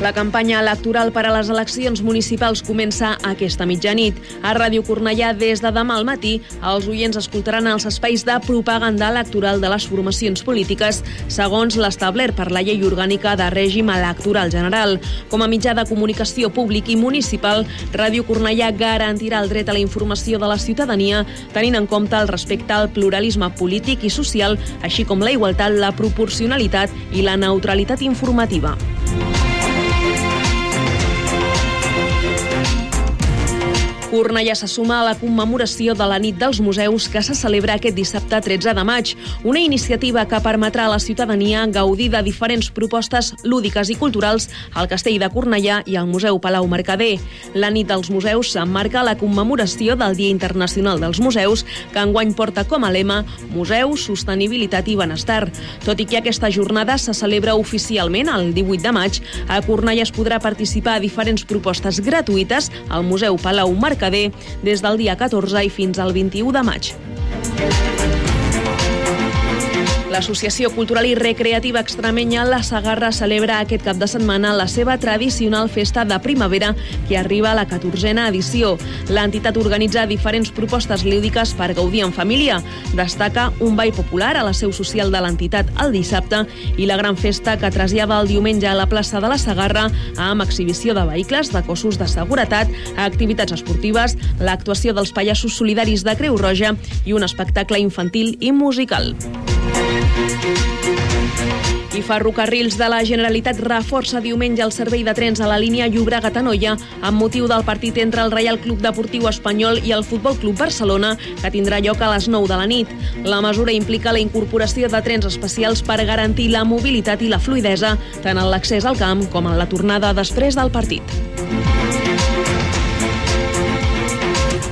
La campanya electoral per a les eleccions municipals comença aquesta mitjanit. A Ràdio Cornellà, des de demà al matí, els oients escoltaran els espais de propaganda electoral de les formacions polítiques segons l'establert per la llei orgànica de règim electoral general. Com a mitjà de comunicació públic i municipal, Ràdio Cornellà garantirà el dret a la informació de la ciutadania tenint en compte el respecte al pluralisme polític i social, així com la igualtat, la proporcionalitat i la neutralitat informativa. Cornellà se suma a la commemoració de la nit dels museus que se celebra aquest dissabte 13 de maig, una iniciativa que permetrà a la ciutadania gaudir de diferents propostes lúdiques i culturals al Castell de Cornellà i al Museu Palau Mercader. La nit dels museus s'emmarca la commemoració del Dia Internacional dels Museus, que enguany porta com a lema Museu, Sostenibilitat i Benestar. Tot i que aquesta jornada se celebra oficialment el 18 de maig, a Cornellà es podrà participar a diferents propostes gratuïtes al Museu Palau Mercader Mercader des del dia 14 i fins al 21 de maig. L'Associació Cultural i Recreativa Extremenya La Sagarra celebra aquest cap de setmana la seva tradicional festa de primavera que arriba a la 14a edició. L'entitat organitza diferents propostes lúdiques per gaudir en família. Destaca un ball popular a la seu social de l'entitat el dissabte i la gran festa que trasllada el diumenge a la plaça de la Sagarra amb exhibició de vehicles, de cossos de seguretat, activitats esportives, l'actuació dels pallassos solidaris de Creu Roja i un espectacle infantil i musical. I Ferrocarrils de la Generalitat reforça diumenge el servei de trens a la línia Llobregat-Anoia amb motiu del partit entre el Reial Club Deportiu Espanyol i el Futbol Club Barcelona, que tindrà lloc a les 9 de la nit. La mesura implica la incorporació de trens especials per garantir la mobilitat i la fluidesa, tant en l'accés al camp com en la tornada després del partit.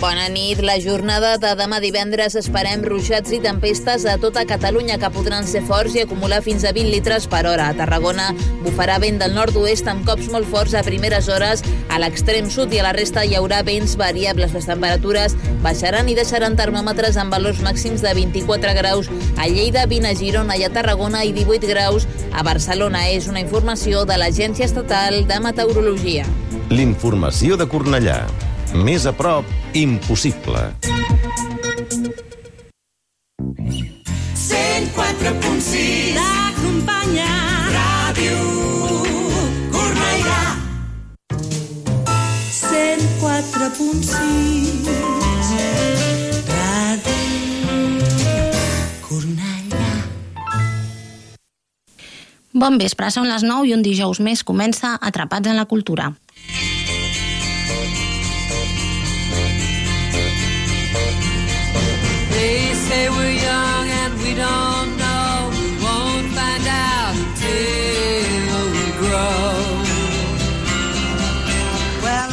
Bona nit. La jornada de demà divendres esperem ruixats i tempestes a tota Catalunya que podran ser forts i acumular fins a 20 litres per hora. A Tarragona bufarà vent del nord-oest amb cops molt forts a primeres hores. A l'extrem sud i a la resta hi haurà vents variables. Les temperatures baixaran i deixaran termòmetres amb valors màxims de 24 graus a Lleida, 20 a Girona i a Tarragona i 18 graus a Barcelona. És una informació de l'Agència Estatal de Meteorologia. L'informació de Cornellà. Més a prop, impossible. 104.6 T'acompanya Ràdio Cornellà. 104.6 Ràdio Cornellà. Bon vespre, són les 9 i un dijous més. Comença Atrapats en la Cultura.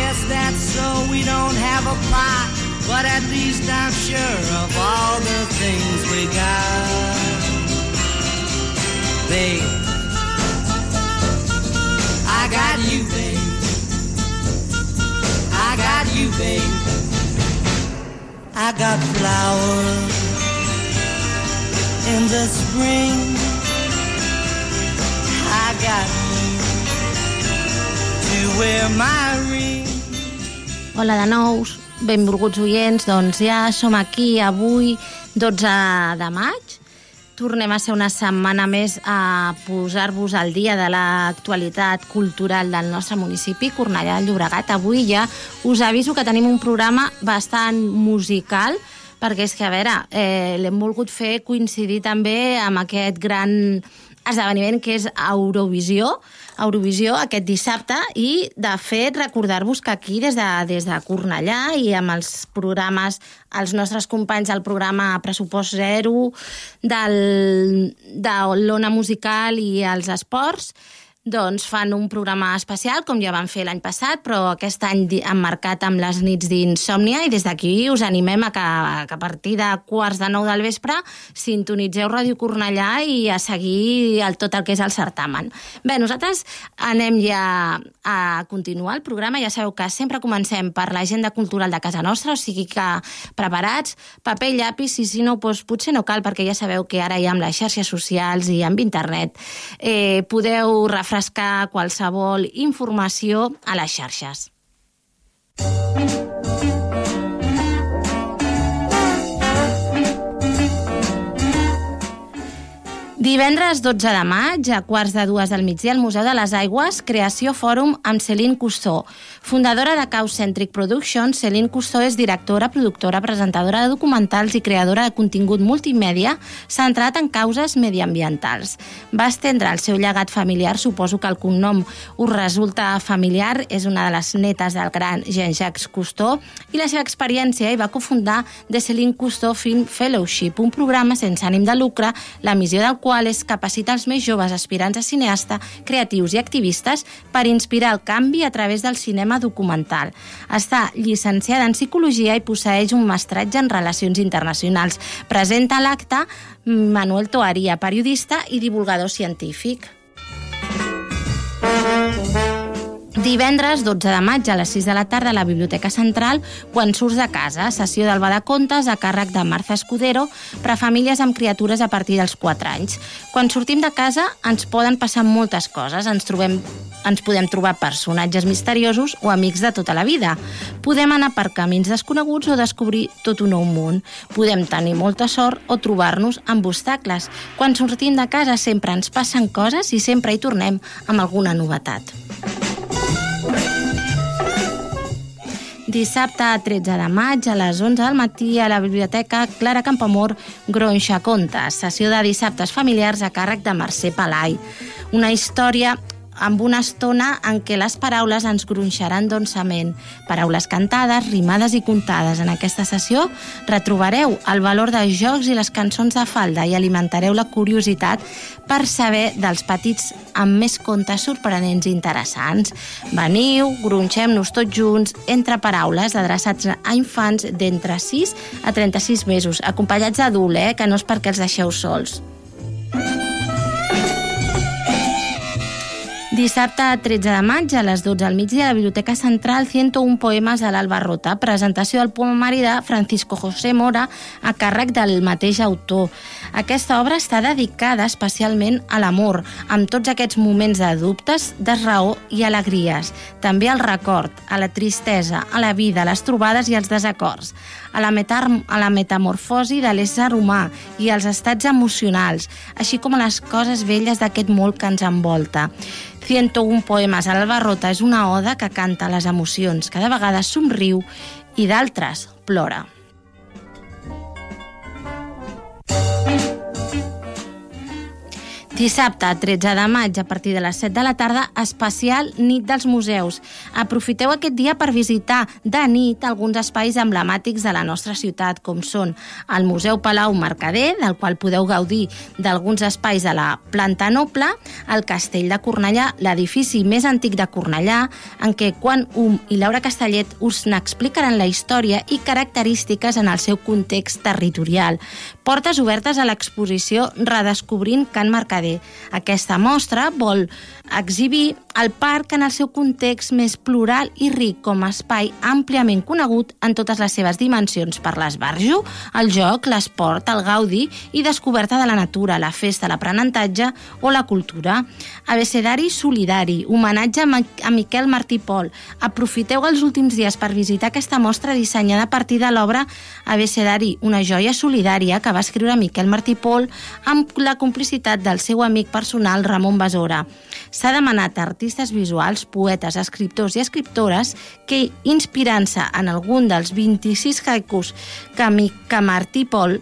Guess that's so we don't have a plot, but at least I'm sure of all the things we got. Babe, I got you, babe. I got you, babe. I got flowers in the spring. I got you to wear my ring. Hola de nous, benvolguts oients, doncs ja som aquí avui 12 de maig. Tornem a ser una setmana més a posar-vos al dia de l'actualitat cultural del nostre municipi, Cornellà del Llobregat. Avui ja us aviso que tenim un programa bastant musical, perquè és que, a veure, eh, l'hem volgut fer coincidir també amb aquest gran esdeveniment que és Eurovisió, Eurovisió aquest dissabte i, de fet, recordar-vos que aquí, des de, des de Cornellà i amb els programes, els nostres companys del programa Pressupost Zero, del, de l'Ona Musical i els esports, doncs fan un programa especial, com ja van fer l'any passat, però aquest any emmarcat amb les nits d'insòmnia, i des d'aquí us animem a que, que a partir de quarts de nou del vespre sintonitzeu Ràdio Cornellà i a seguir el, tot el que és el certamen. Bé, nosaltres anem ja a continuar el programa. Ja sabeu que sempre comencem per l'agenda cultural de casa nostra, o sigui que preparats, paper i llapis, i si no, doncs potser no cal, perquè ja sabeu que ara ja amb les xarxes socials i amb internet eh, podeu refrescar qualsevol informació a les xarxes. Divendres 12 de maig, a quarts de dues del migdia, al Museu de les Aigües, Creació Fòrum amb Céline Cousteau. Fundadora de Caucentric Productions, Céline Cousteau és directora, productora, presentadora de documentals i creadora de contingut multimèdia centrat en causes mediambientals. Va estendre el seu llegat familiar, suposo que el cognom us resulta familiar, és una de les netes del gran Jean-Jacques Cousteau, i la seva experiència i va cofundar The Céline Cousteau Film Fellowship, un programa sense ànim de lucre, la missió del qual qual és capacitar els més joves aspirants a cineasta, creatius i activistes per inspirar el canvi a través del cinema documental. Està llicenciada en Psicologia i posseix un mestratge en Relacions Internacionals. Presenta l'acte Manuel Toaria, periodista i divulgador científic. Divendres 12 de maig a les 6 de la tarda a la Biblioteca Central quan surts de casa, sessió d'Alba de Contes a càrrec de Marta Escudero per a famílies amb criatures a partir dels 4 anys. Quan sortim de casa ens poden passar moltes coses, ens trobem ens podem trobar personatges misteriosos o amics de tota la vida. Podem anar per camins desconeguts o descobrir tot un nou món. Podem tenir molta sort o trobar-nos amb obstacles. Quan sortim de casa sempre ens passen coses i sempre hi tornem amb alguna novetat. Dissabte 13 de maig a les 11 del matí a la Biblioteca Clara Campamor Gronxa Contes, sessió de dissabtes familiars a càrrec de Mercè Palai. Una història amb una estona en què les paraules ens gronxaran donsament. Paraules cantades, rimades i contades. En aquesta sessió retrobareu el valor dels jocs i les cançons de falda i alimentareu la curiositat per saber dels petits amb més contes sorprenents i interessants. Veniu, gronxem-nos tots junts entre paraules adreçats a infants d'entre 6 a 36 mesos, acompanyats d'adult, eh, que no és perquè els deixeu sols. Dissabte 13 de maig a les 12 al migdia a la Biblioteca Central 101 poemes de l'Alba Rota, presentació del poemari de Francisco José Mora a càrrec del mateix autor. Aquesta obra està dedicada especialment a l'amor, amb tots aquests moments de dubtes, desraó i alegries. També al record, a la tristesa, a la vida, a les trobades i als desacords, a la, a la metamorfosi de l'ésser humà i als estats emocionals, així com a les coses velles d'aquest món que ens envolta. 101 poemes a l'Albarrota és una oda que canta les emocions, cada vegada somriu i d'altres plora. Dissabte, 13 de maig, a partir de les 7 de la tarda, especial Nit dels Museus. Aprofiteu aquest dia per visitar de nit alguns espais emblemàtics de la nostra ciutat, com són el Museu Palau Mercader, del qual podeu gaudir d'alguns espais de la planta noble, el Castell de Cornellà, l'edifici més antic de Cornellà, en què Quan Um i Laura Castellet us n'explicaran la història i característiques en el seu context territorial. Portes obertes a l'exposició Redescobrint Can Mercader. Aquesta mostra vol exhibir el parc en el seu context més plural i ric com a espai àmpliament conegut en totes les seves dimensions per l'esbarjo, el joc, l'esport, el gaudi i descoberta de la natura, la festa, l'aprenentatge o la cultura. Abecedari solidari, homenatge a Miquel Martí Pol. Aprofiteu els últims dies per visitar aquesta mostra dissenyada a partir de l'obra Abecedari, una joia solidària que va escriure Miquel Martí Pol amb la complicitat del seu amic personal Ramon Besora. S'ha demanat a artistes visuals, poetes, escriptors i escriptores que, inspirant-se en algun dels 26 haikus que, Martí Pol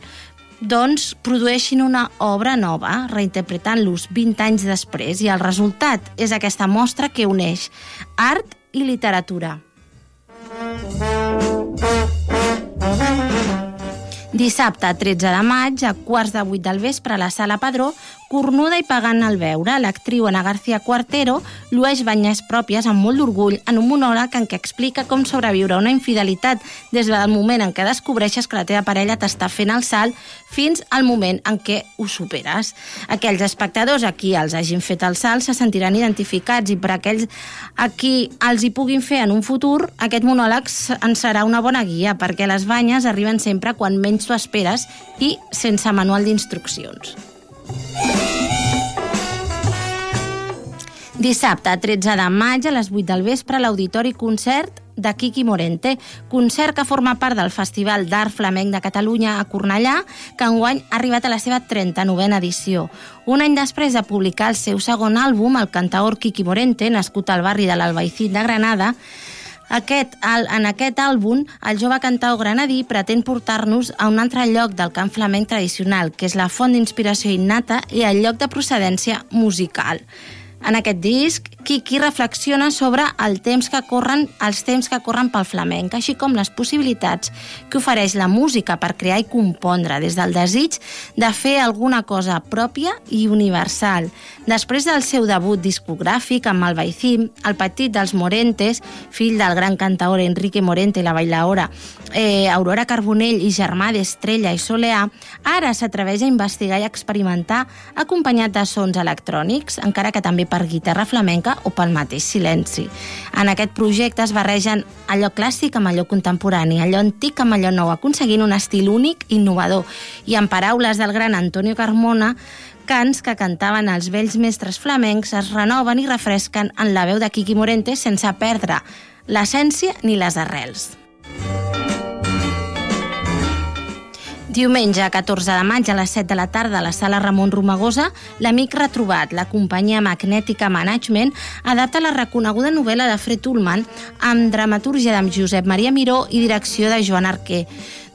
doncs produeixin una obra nova, reinterpretant-los 20 anys després, i el resultat és aquesta mostra que uneix art i literatura. Dissabte, 13 de maig, a quarts de vuit del vespre, a la Sala Padró, cornuda i pagant al veure, l'actriu Ana García Cuartero llueix banyes pròpies amb molt d'orgull en un monòleg en què explica com sobreviure a una infidelitat des del moment en què descobreixes que la teva parella t'està fent el salt fins al moment en què ho superes. Aquells espectadors a qui els hagin fet el salt se sentiran identificats i per aquells a qui els hi puguin fer en un futur, aquest monòleg en serà una bona guia perquè les banyes arriben sempre quan menys t'ho esperes i sense manual d'instruccions. Dissabte, 13 de maig, a les 8 del vespre, l'Auditori Concert de Kiki Morente, concert que forma part del Festival d'Art Flamenc de Catalunya a Cornellà, que enguany ha arribat a la seva 39a edició. Un any després de publicar el seu segon àlbum, el cantaor Kiki Morente, nascut al barri de l'Albaicín de Granada, aquest, el, en aquest àlbum, el jove cantaor granadí pretén portar-nos a un altre lloc del camp flamenc tradicional, que és la font d'inspiració innata i el lloc de procedència musical. En aquest disc, Kiki reflexiona sobre el temps que corren, els temps que corren pel flamenc, així com les possibilitats que ofereix la música per crear i compondre, des del desig de fer alguna cosa pròpia i universal. Després del seu debut discogràfic amb el Baicim, el petit dels Morentes, fill del gran cantaor Enrique Morente i la bailaora eh, Aurora Carbonell i germà d'Estrella i Soleà, ara s'atreveix a investigar i experimentar acompanyat de sons electrònics, encara que també per guitarra flamenca o pel mateix silenci. En aquest projecte es barregen allò clàssic amb allò contemporani, allò antic amb allò nou, aconseguint un estil únic i innovador. I en paraules del gran Antonio Carmona, cants que cantaven els vells mestres flamencs es renoven i refresquen en la veu de Quiqui Morente sense perdre l'essència ni les arrels. Diumenge, 14 de maig, a les 7 de la tarda, a la sala Ramon Romagosa, l'amic retrobat, la companyia Magnètica Management, adapta la reconeguda novel·la de Fred Ullman amb dramatúrgia d'en Josep Maria Miró i direcció de Joan Arquer.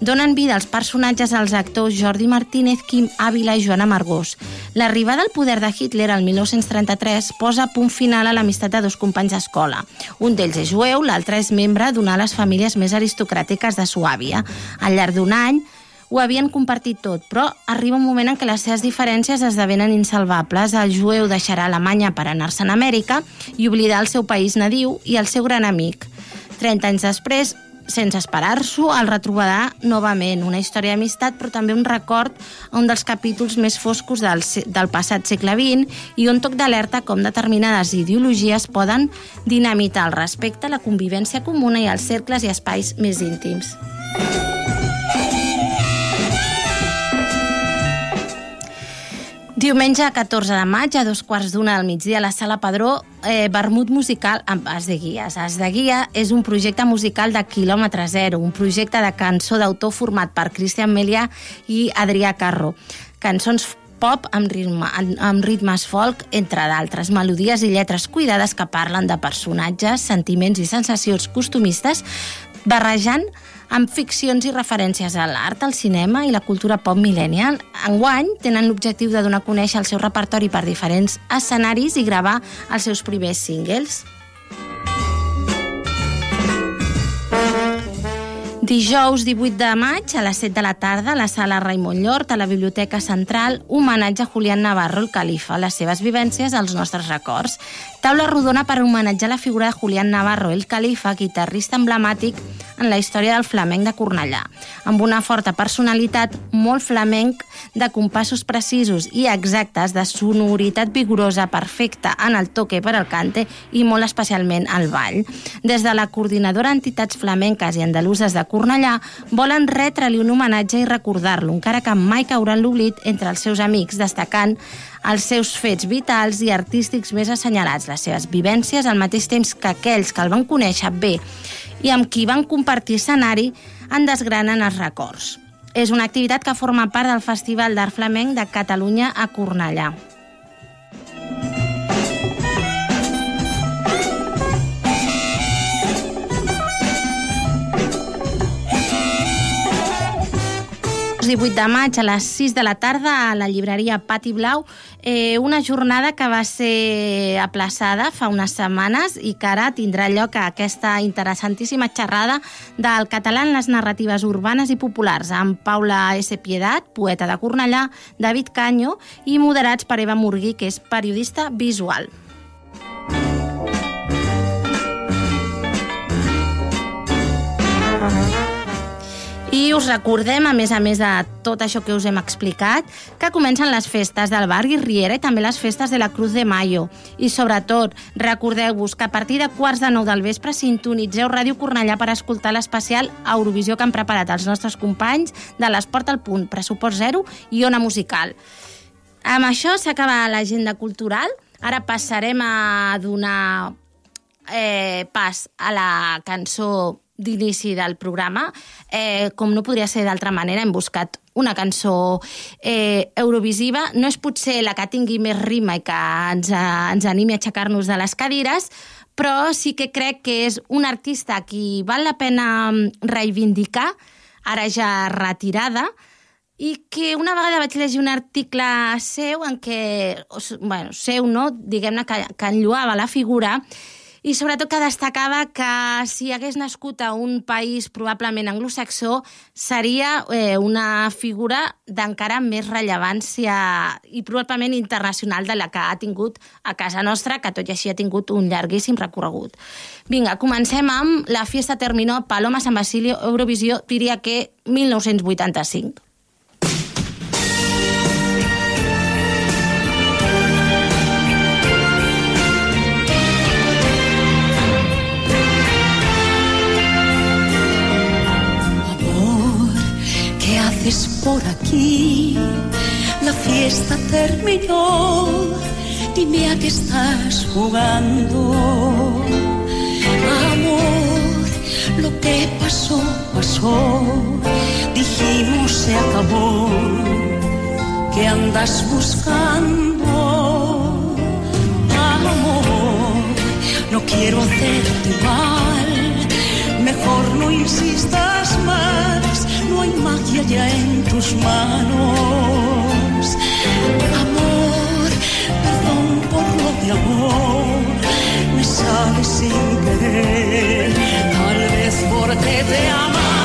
Donen vida als personatges als actors Jordi Martínez, Quim Ávila i Joana Margós. L'arribada al poder de Hitler el 1933 posa punt final a l'amistat de dos companys d'escola. Un d'ells és jueu, l'altre és membre d'una de les famílies més aristocràtiques de Suàbia. Al llarg d'un any, ho havien compartit tot, però arriba un moment en què les seves diferències esdevenen insalvables. El jueu deixarà Alemanya per anar-se'n a Amèrica i oblidar el seu país nadiu i el seu gran amic. 30 anys després, sense esperar-s'ho, el retrobarà novament. Una història d'amistat, però també un record a un dels capítols més foscos del, del passat segle XX i un toc d'alerta com determinades ideologies poden dinamitar el respecte, la convivència comuna i els cercles i espais més íntims. Diumenge 14 de maig, a dos quarts d'una del migdia, a la Sala Padró, eh, vermut musical amb As de Guies. As de Guia és un projecte musical de quilòmetre zero, un projecte de cançó d'autor format per Cristian Melia i Adrià Carro. Cançons pop amb, ritme, amb ritmes folk, entre d'altres, melodies i lletres cuidades que parlen de personatges, sentiments i sensacions costumistes, barrejant amb ficcions i referències a l'art, al cinema i la cultura pop millennial. Enguany tenen l'objectiu de donar a conèixer el seu repertori per diferents escenaris i gravar els seus primers singles. Dijous 18 de maig, a les 7 de la tarda, a la sala Raimon Llort, a la Biblioteca Central, homenatge a Julián Navarro, el califa, les seves vivències, els nostres records. Taula rodona per homenatjar la figura de Julián Navarro, el califa, guitarrista emblemàtic en la història del flamenc de Cornellà, amb una forta personalitat, molt flamenc, de compassos precisos i exactes, de sonoritat vigorosa, perfecta en el toque per al cante i molt especialment al ball. Des de la Coordinadora Entitats Flamenques i Andaluses de Cornellà volen retre-li un homenatge i recordar-lo, encara que mai cauran l'oblit entre els seus amics, destacant els seus fets vitals i artístics més assenyalats, les seves vivències, al mateix temps que aquells que el van conèixer bé i amb qui van compartir escenari en desgranen els records. És una activitat que forma part del Festival d'Art Flamenc de Catalunya a Cornellà. 18 de maig a les 6 de la tarda a la llibreria Pati Blau eh, una jornada que va ser aplaçada fa unes setmanes i que ara tindrà lloc a aquesta interessantíssima xerrada del català en les narratives urbanes i populars amb Paula S. Piedat, poeta de Cornellà, David Canyo i moderats per Eva Murgui, que és periodista visual. Us recordem, a més a més de tot això que us hem explicat, que comencen les festes del barri Riera i també les festes de la Cruz de Mayo. I sobretot, recordeu-vos que a partir de quarts de nou del vespre sintonitzeu Ràdio Cornellà per escoltar l'especial Eurovisió que han preparat els nostres companys de l'Esport al Punt, Pressupost Zero i Ona Musical. Amb això s'acaba l'agenda cultural. Ara passarem a donar eh, pas a la cançó d'inici del programa. Eh, com no podria ser d'altra manera, hem buscat una cançó eh, eurovisiva. No és potser la que tingui més rima i que ens, eh, ens animi a aixecar-nos de les cadires, però sí que crec que és un artista a qui val la pena mm, reivindicar, ara ja retirada, i que una vegada vaig llegir un article seu en què, bueno, seu, no? diguem-ne, que, que enlluava la figura, i sobretot que destacava que si hagués nascut a un país probablement anglosaxó seria eh, una figura d'encara més rellevància i probablement internacional de la que ha tingut a casa nostra, que tot i així ha tingut un llarguíssim recorregut. Vinga, comencem amb La fiesta terminó, Paloma San Basilio, Eurovisió, diria que 1985. Por aquí? La fiesta terminó, dime a qué estás jugando. Amor, lo que pasó, pasó, dijimos se acabó. ¿Qué andas buscando? Amor, no quiero hacerte mal, mejor no insistas más no hay magia ya en tus manos. Amor, perdón por lo de amor, me sale sin querer, tal vez porque te amo.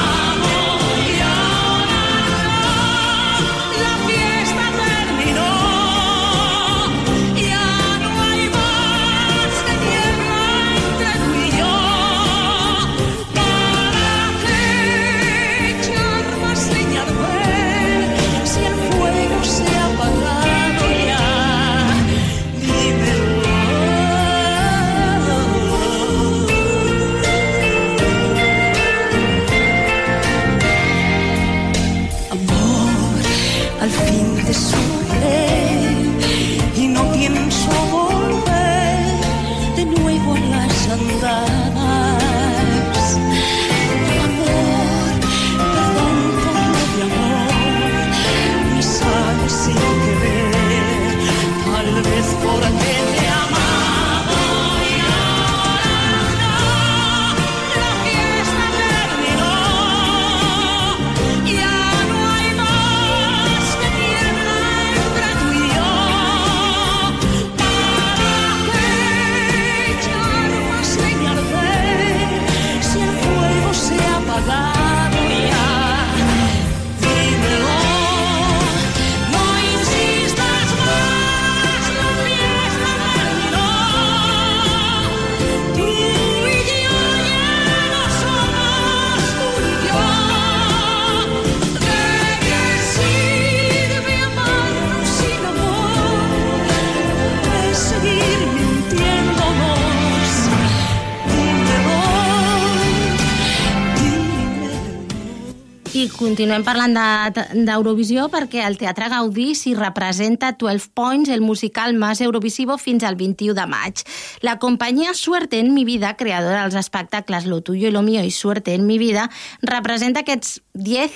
Continuem parlant de- d'Eurovisió perquè al Teatre Gaudí s'hi representa 12 Points, el musical més Eurovisivo, fins al 21 de maig. La companyia Suerte en mi vida, creadora dels espectacles Lo tuyo y lo mío i Suerte en mi vida, representa aquests 10,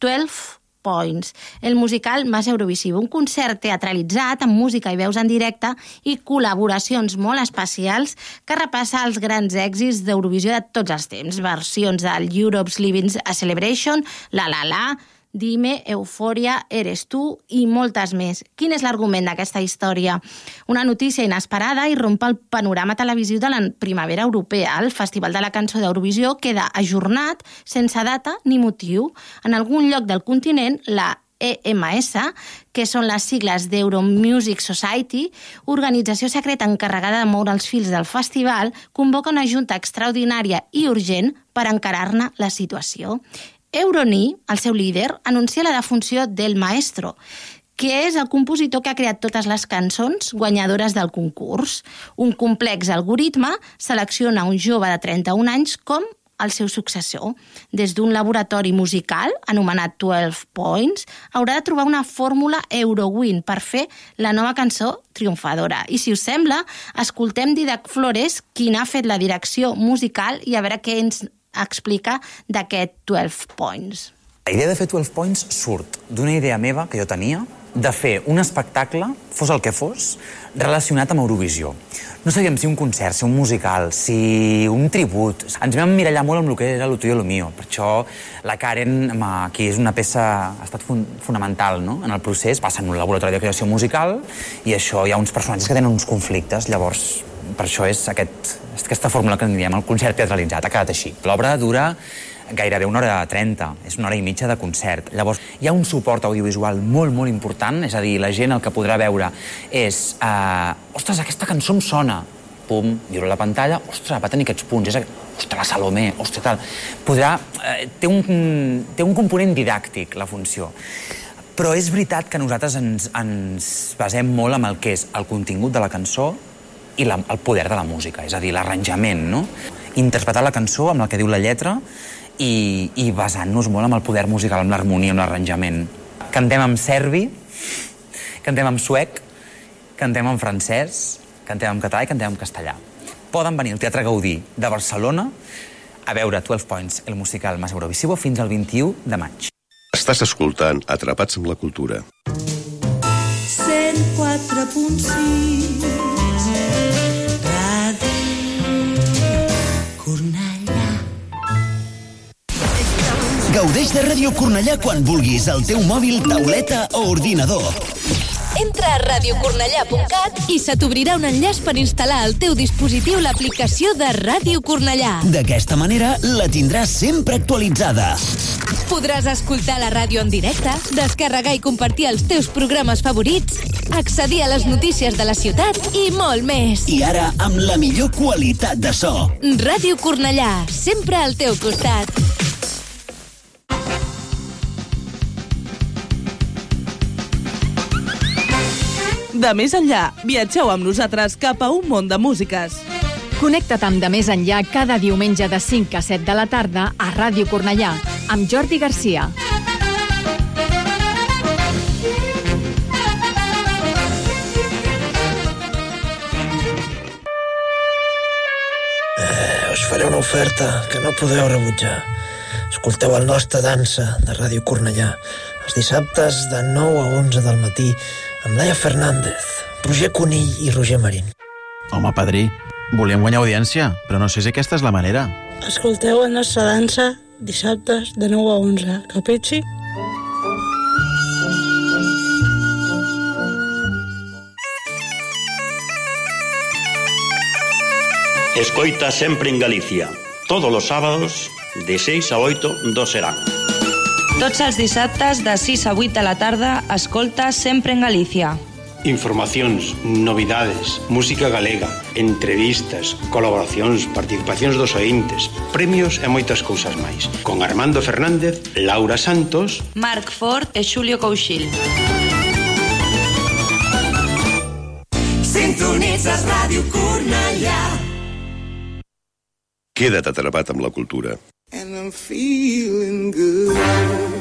12 Points, el musical més Eurovisivo, un concert teatralitzat amb música i veus en directe i col·laboracions molt especials que repassa els grans èxits d'Eurovisió de tots els temps, versions del Europe's Living a Celebration, La La La, Dime, Eufòria, Eres tu i moltes més. Quin és l'argument d'aquesta història? Una notícia inesperada i romp el panorama televisiu de la primavera europea. El Festival de la Cançó d'Eurovisió queda ajornat sense data ni motiu. En algun lloc del continent, la EMS, que són les sigles d'Euro Music Society, organització secreta encarregada de moure els fils del festival, convoca una junta extraordinària i urgent per encarar-ne la situació. Euroni, el seu líder, anuncia la defunció del Maestro, que és el compositor que ha creat totes les cançons guanyadores del concurs. Un complex algoritme selecciona un jove de 31 anys com el seu successor. Des d'un laboratori musical, anomenat 12 Points, haurà de trobar una fórmula Eurowin per fer la nova cançó triomfadora. I si us sembla, escoltem Didac Flores, qui n'ha fet la direcció musical, i a veure què ens explica d'aquest 12 Points. La idea de fer 12 Points surt d'una idea meva que jo tenia de fer un espectacle, fos el que fos, relacionat amb Eurovisió. No sabíem si un concert, si un musical, si un tribut. Ens vam mirallar molt amb el que era lo tuyo lo mío. Per això la Karen, que és una peça, ha estat fun fonamental no? en el procés, passa en un laboratori de creació musical i això hi ha uns personatges que tenen uns conflictes. Llavors, per això és aquest, aquesta fórmula que en diem el concert teatralitzat. Ha quedat així. L'obra dura gairebé una hora 30, és una hora i mitja de concert. Llavors, hi ha un suport audiovisual molt, molt important, és a dir, la gent el que podrà veure és eh, ostres, aquesta cançó em sona, pum, viure la pantalla, ostres, va tenir aquests punts, és, ostres, la Salomé, ostres, tal. Podrà, eh, té, un, té un component didàctic, la funció. Però és veritat que nosaltres ens, ens basem molt en el que és el contingut de la cançó i la, el poder de la música, és a dir, l'arranjament, no? Interpretar la cançó amb el que diu la lletra i, i basant-nos molt amb el poder musical, amb l'harmonia, amb l'arranjament. Cantem en serbi, cantem en suec, cantem en francès, cantem en català i cantem en castellà. Poden venir al Teatre Gaudí de Barcelona a veure 12 Points, el musical més Eurovisivo, fins al 21 de maig. Estàs escoltant Atrapats amb la cultura. 104.6 Gaudeix de Ràdio Cornellà quan vulguis, al teu mòbil, tauleta o ordinador. Entra a radiocornellà.cat i se t'obrirà un enllaç per instal·lar al teu dispositiu l'aplicació de Ràdio Cornellà. D'aquesta manera, la tindràs sempre actualitzada. Podràs escoltar la ràdio en directe, descarregar i compartir els teus programes favorits, accedir a les notícies de la ciutat i molt més. I ara, amb la millor qualitat de so. Ràdio Cornellà, sempre al teu costat. De més enllà, viatgeu amb nosaltres cap a un món de músiques. Connecta't amb De Més Enllà cada diumenge de 5 a 7 de la tarda a Ràdio Cornellà, amb Jordi Garcia. Eh, us faré una oferta que no podeu rebutjar. Escolteu el nostre dansa de Ràdio Cornellà els dissabtes de 9 a 11 del matí amb Laia Fernández, Roger Conill i Roger Marín. Home, padrí, volíem guanyar audiència, però no sé si aquesta és la manera. Escolteu la nostra dansa dissabtes de 9 a 11. Capitxi? Escoita sempre en Galicia, todos os sábados de 6 a 8 do serán. Tots els dissabtes de 6 a 8 de la tarda, escolta sempre en Galícia. Informacións, novidades, música galega, entrevistas, colaboracións, participacións dos ointes, premios e moitas cousas máis. Con Armando Fernández, Laura Santos, Marc Ford e Xulio Couchil. Sintonizas Radio Cornellà. Queda't atrapat amb la cultura. And I'm feeling good.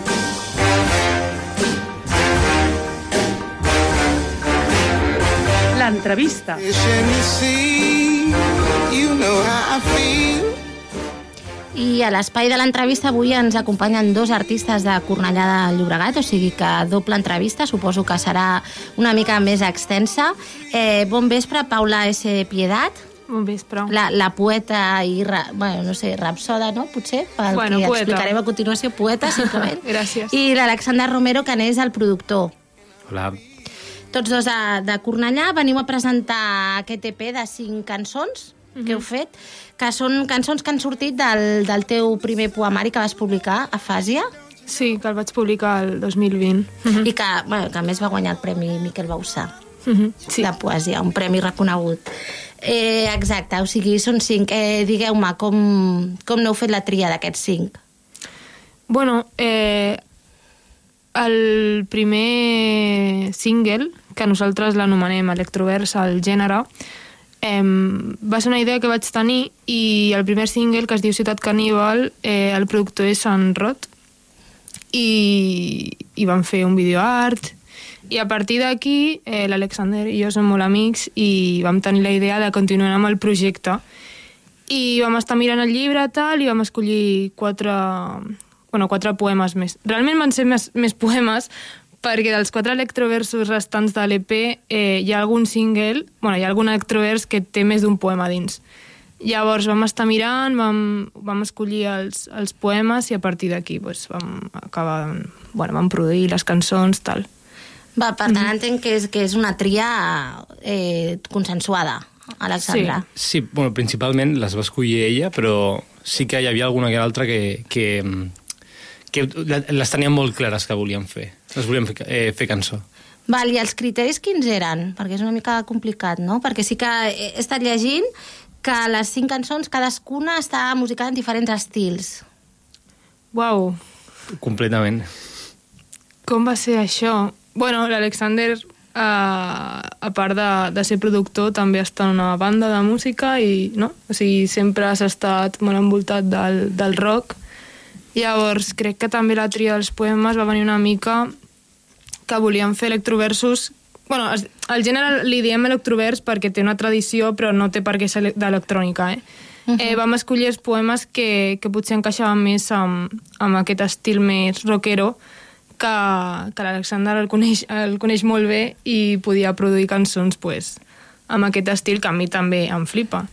L'entrevista. I a l'espai de l'entrevista avui ens acompanyen dos artistes de Cornellà de Llobregat, o sigui que doble entrevista, suposo que serà una mica més extensa. Eh, bon vespre, Paula S. Piedat. Bon vespre. La, la poeta i, ra, bueno, no sé, rapsoda, no? Potser, pel Bueno, que poeta. explicarem a continuació, poeta, simplement. Gràcies. I l'Alexander Romero, que n'és el productor. Hola. Tots dos de, de Cornellà veniu a presentar aquest EP de cinc cançons que heu fet, que són cançons que han sortit del, del teu primer poemari que vas publicar, Afàsia. Sí, que el vaig publicar el 2020. I que, bueno, que a més va guanyar el Premi Miquel Bausà sí. de poesia, un premi reconegut. Eh, exacte, o sigui, són cinc. Eh, Digueu-me, com, com n'heu fet la tria d'aquests cinc? Bueno, eh, el primer single, que nosaltres l'anomenem Electrovers al gènere, eh, va ser una idea que vaig tenir i el primer single, que es diu Ciutat Caníbal, eh, el productor és en Roth i, i vam fer un videoart i a partir d'aquí eh, l'Alexander i jo som molt amics i vam tenir la idea de continuar amb el projecte i vam estar mirant el llibre tal i vam escollir quatre, bueno, quatre poemes més. Realment van ser més, més poemes perquè dels quatre electroversos restants de l'EP eh, hi ha algun single, bueno, hi ha algun electrovers que té més d'un poema dins. Llavors vam estar mirant, vam, vam escollir els, els poemes i a partir d'aquí pues, vam acabar, bueno, vam produir les cançons, tal. Va, per tant, entenc que és, que és una tria eh, consensuada, Alexandra. Sí, sí, bueno, principalment les va escollir ella, però sí que hi havia alguna que altra que, que, que les tenien molt clares que volien fer. Les volien fer, eh, fer cançó. Val, i els criteris quins eren? Perquè és una mica complicat, no? Perquè sí que he estat llegint que les cinc cançons, cadascuna està musicada en diferents estils. Uau, Completament. com va ser això? Bueno, l'Alexander, eh, a part de, de ser productor, també està en una banda de música i, no? O sigui, sempre has estat molt envoltat del, del rock. Llavors, crec que també la tria dels poemes va venir una mica que volíem fer electroversos bueno, el gènere li diem electrovers perquè té una tradició però no té per què ser ele- d'electrònica, eh? Uh -huh. eh, vam escollir els poemes que, que potser encaixaven més amb, amb aquest estil més rockero que, que l'Alexander el, coneix, el coneix molt bé i podia produir cançons pues, amb aquest estil que a mi també em flipa.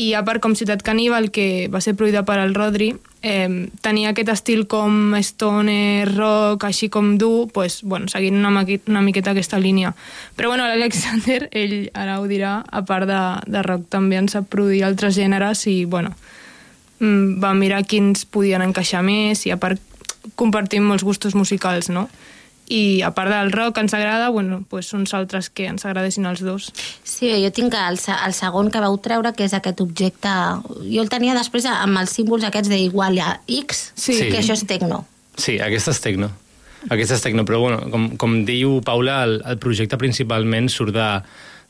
I a part, com Ciutat Caníbal, que va ser produïda per al Rodri, eh, tenia aquest estil com stoner, rock, així com dur, pues, bueno, seguint una, una miqueta aquesta línia. Però bueno, l'Alexander, ell ara ho dirà, a part de, de rock també ens sap produir altres gèneres i bueno, mm, va mirar quins podien encaixar més i a part compartim molts gustos musicals, no? I a part del rock que ens agrada, bueno, pues són altres que ens agradessin els dos. Sí, jo tinc el, el segon que vau treure, que és aquest objecte... Jo el tenia després amb els símbols aquests d'igual a X, Sí. que això és tecno. Sí, aquesta és tecno. Aquesta és tecno, però bueno, com, com diu Paula, el, el projecte principalment surt de,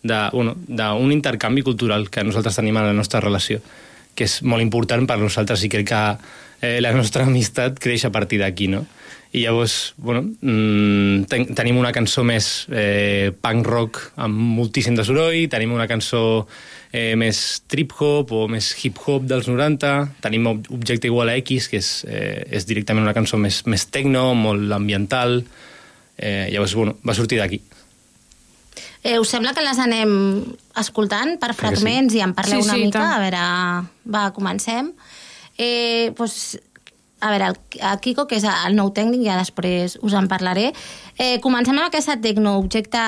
de, bueno, d'un intercanvi cultural que nosaltres tenim a la nostra relació, que és molt important per nosaltres i crec que eh, la nostra amistat creix a partir d'aquí, no? I llavors, bueno, mm, ten, tenim una cançó més eh, punk rock amb moltíssim de soroll, tenim una cançó eh, més trip-hop o més hip-hop dels 90, tenim Ob- Objecte igual a X, que és, eh, és directament una cançó més, més techno, molt ambiental, eh, llavors, bueno, va sortir d'aquí. Eh, us sembla que les anem escoltant per que sí. fragments i en parleu Sí, una sí, mica? tant. A veure, va, comencem. Eh, doncs, a veure, el, el Kiko, que és el nou tècnic, ja després us en parlaré. Eh, comencem amb aquesta tecno, objecte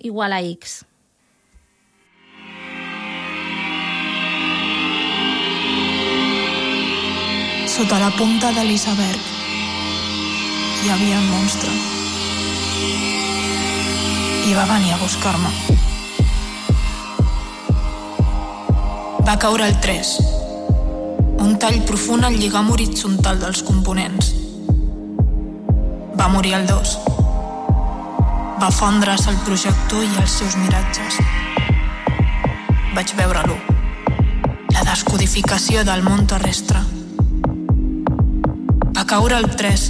igual a X. Sota la punta de l'iceberg hi havia un monstre. I va venir a buscar-me. Va caure el 3. Un tall profund al lligam horitzontal dels components. Va morir el 2. Va fondre's el projector i els seus miratges. Vaig veure l'1. La descodificació del món terrestre. Va caure el 3.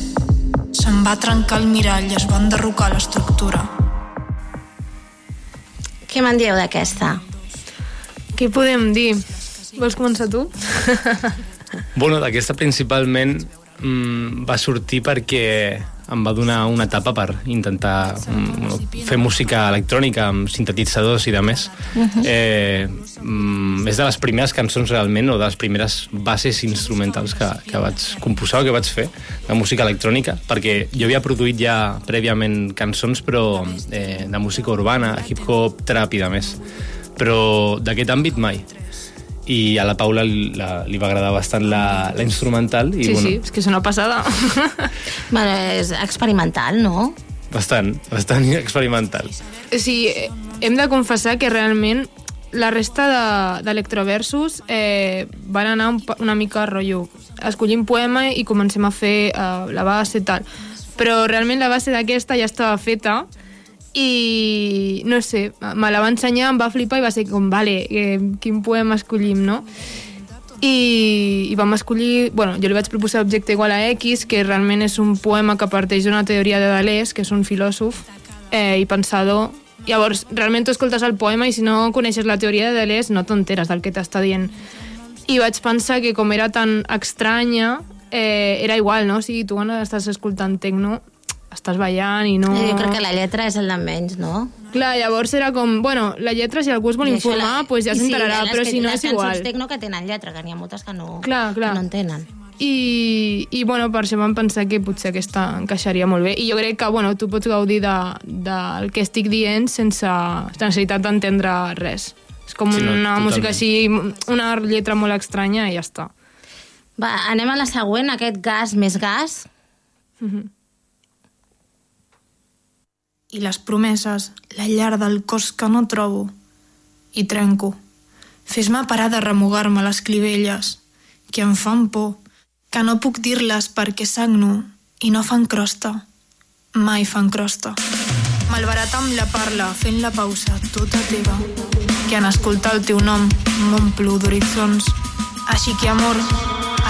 Se'n va trencar el mirall i es va enderrocar l'estructura. Què me'n dieu d'aquesta? Què podem dir? Vols començar tu? Bueno, d'aquesta principalment mm, va sortir perquè em va donar una etapa per intentar mm, fer música electrònica amb sintetitzadors i de més. Mhm. eh, mm, és de les primeres cançons realment, o de les primeres bases instrumentals que, que vaig composar o que vaig fer de música electrònica, perquè jo havia produït ja prèviament cançons, però eh, de música urbana, hip-hop, trap i de més. Però d'aquest àmbit mai i a la Paula li, la, li va agradar bastant la, la instrumental i sí, bueno, sí, és que és una passada. Bueno, és experimental, no? bastant, bastant experimental. O sigui, hem de confessar que realment la resta de- d'electroversos eh, van anar un, una mica a rotllo. Escollim poema i comencem a fer eh, la base i tal. Però realment la base d'aquesta ja estava feta i no sé, me la va ensenyar, em va flipar i va ser com, vale, eh, quin poema escollim, no? I, i vam escollir... Bueno, jo li vaig proposar Objecte igual a X, que realment és un poema que parteix d'una teoria de Deleuze, que és un filòsof eh, i pensador. Llavors, realment tu escoltes el poema i si no coneixes la teoria de Deleuze no t'enteres del que t'està dient. I vaig pensar que com era tan estranya, eh, era igual, no? O sigui, tu quan estàs escoltant tecno estàs ballant i no... Jo crec que la lletra és el de menys, no? Clar, llavors era com, bueno, la lletra, si algú es vol I informar, la- pues ja i sí, les però si no les és igual. cançons tecno que tenen lletra, que n'hi ha moltes que no, Clar, clar. que no en tenen. I, I, bueno, per això vam pensar que potser aquesta encaixaria molt bé. I jo crec que, bueno, tu pots gaudir de, del que estic dient sense necessitat d'entendre res. És com Sí, no, una totalment. música així, una lletra molt estranya i ja està. Va, anem a la següent, aquest gas més gas. Mhm. I les promeses, la llar del cos que no trobo. I trenco. Fes-me parar de remugar-me les clivelles, que em fan por, que no puc dir-les perquè sagno i no fan crosta. Mai fan crosta. Malbarat amb la parla, fent la pausa tota teva, que en escoltar el teu nom m'omplo d'horitzons. Així que, amor,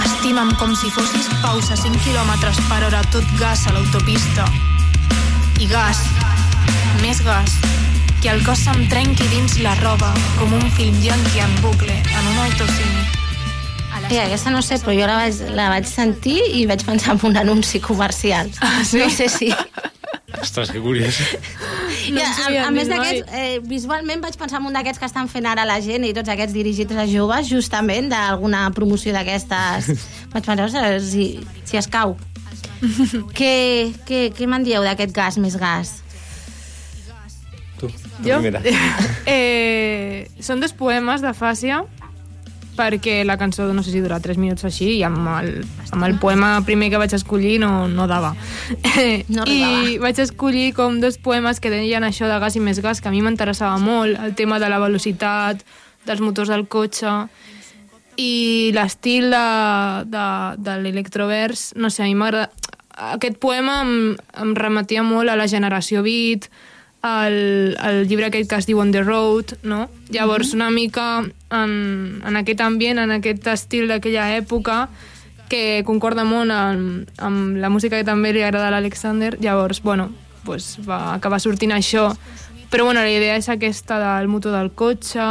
estima'm com si fossis pausa 5 quilòmetres per hora, tot gas a l'autopista. I gas, més gas, que el cos se'm trenqui dins la roba, com un film yankee en bucle, en un autocine. Sí, aquesta no sé, però jo la vaig, la vaig sentir i vaig pensar en un anunci comercial. Ah, sí? No sé si... Ostres, que curiós. No a, a més d'aquests, eh, visualment vaig pensar en un d'aquests que estan fent ara la gent i tots aquests dirigits a joves, justament, d'alguna promoció d'aquestes. vaig pensar, ostres, si, si es cau. què què, què me'n dieu d'aquest gas més gas? Jo? primera. eh, són dos poemes de Fàcia, perquè la cançó no sé si dura 3 minuts o així i amb el, amb el poema primer que vaig escollir no, no dava No arribava. i vaig escollir com dos poemes que deien això de gas i més gas que a mi m'interessava molt el tema de la velocitat dels motors del cotxe i l'estil de, de, de l'electrovers no sé, a mi m'agrada aquest poema em, em remetia molt a la generació beat el, el llibre aquest que es diu On the Road, no? Llavors, una mica en, en aquest ambient, en aquest estil d'aquella època, que concorda molt amb, amb la música que també li agrada a l'Alexander, llavors, bueno, pues va acabar sortint això. Però bueno, la idea és aquesta del motor del cotxe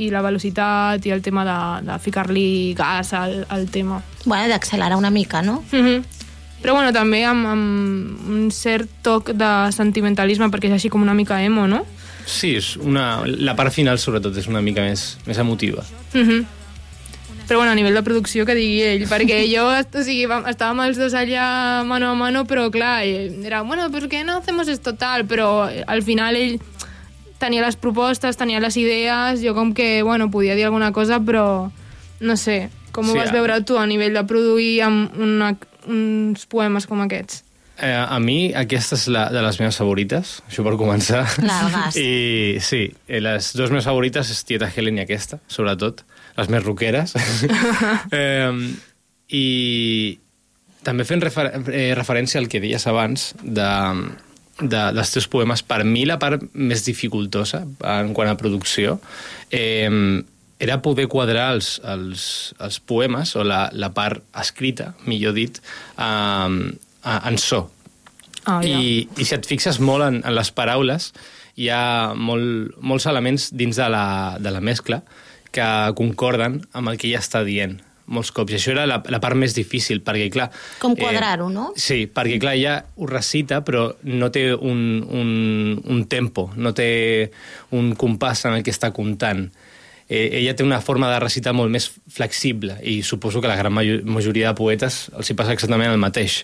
i la velocitat i el tema de, de ficar-li gas al, al tema. Bueno, d'accelerar una mica, no? Mm -hmm. Però bueno, també amb, amb un cert toc de sentimentalisme, perquè és així com una mica emo, no? Sí, és una, la part final, sobretot, és una mica més, més emotiva. Mm -hmm. Però bueno, a nivell de producció que digui ell, perquè jo, o sigui, vam- estàvem els dos allà mano a mano, però clar, i era, bueno, ¿por qué no hacemos esto tal? Però eh, al final ell tenia les propostes, tenia les idees, jo com que, bueno, podia dir alguna cosa, però no sé, com ho Sí, vas veure tu a nivell de produir amb una, uns poemes com aquests? Eh, a mi aquesta és la, de les meves favorites, això per començar. I sí, eh, les dues meves favorites és Tieta Helen i aquesta, sobretot, les més roqueres. eh, I també fent refer eh, referència al que deies abans de, de, dels teus poemes, per mi la part més dificultosa en quant a producció eh, era poder quadrar els, els, els poemes, o la, la part escrita, millor dit, eh, en so. Ah, ja. I, I si et fixes molt en, en les paraules, hi ha molt, molts elements dins de la, de la mescla que concorden amb el que ella està dient molts cops. I això era la, la part més difícil, perquè, clar... Com quadrar-ho, no? Sí, perquè, clar, ella ho recita, però no té un, un, un tempo, no té un compàs en el que està comptant. Eh, ella té una forma de recitar molt més flexible i suposo que la gran majo- majoria de poetes els hi passa exactament el mateix.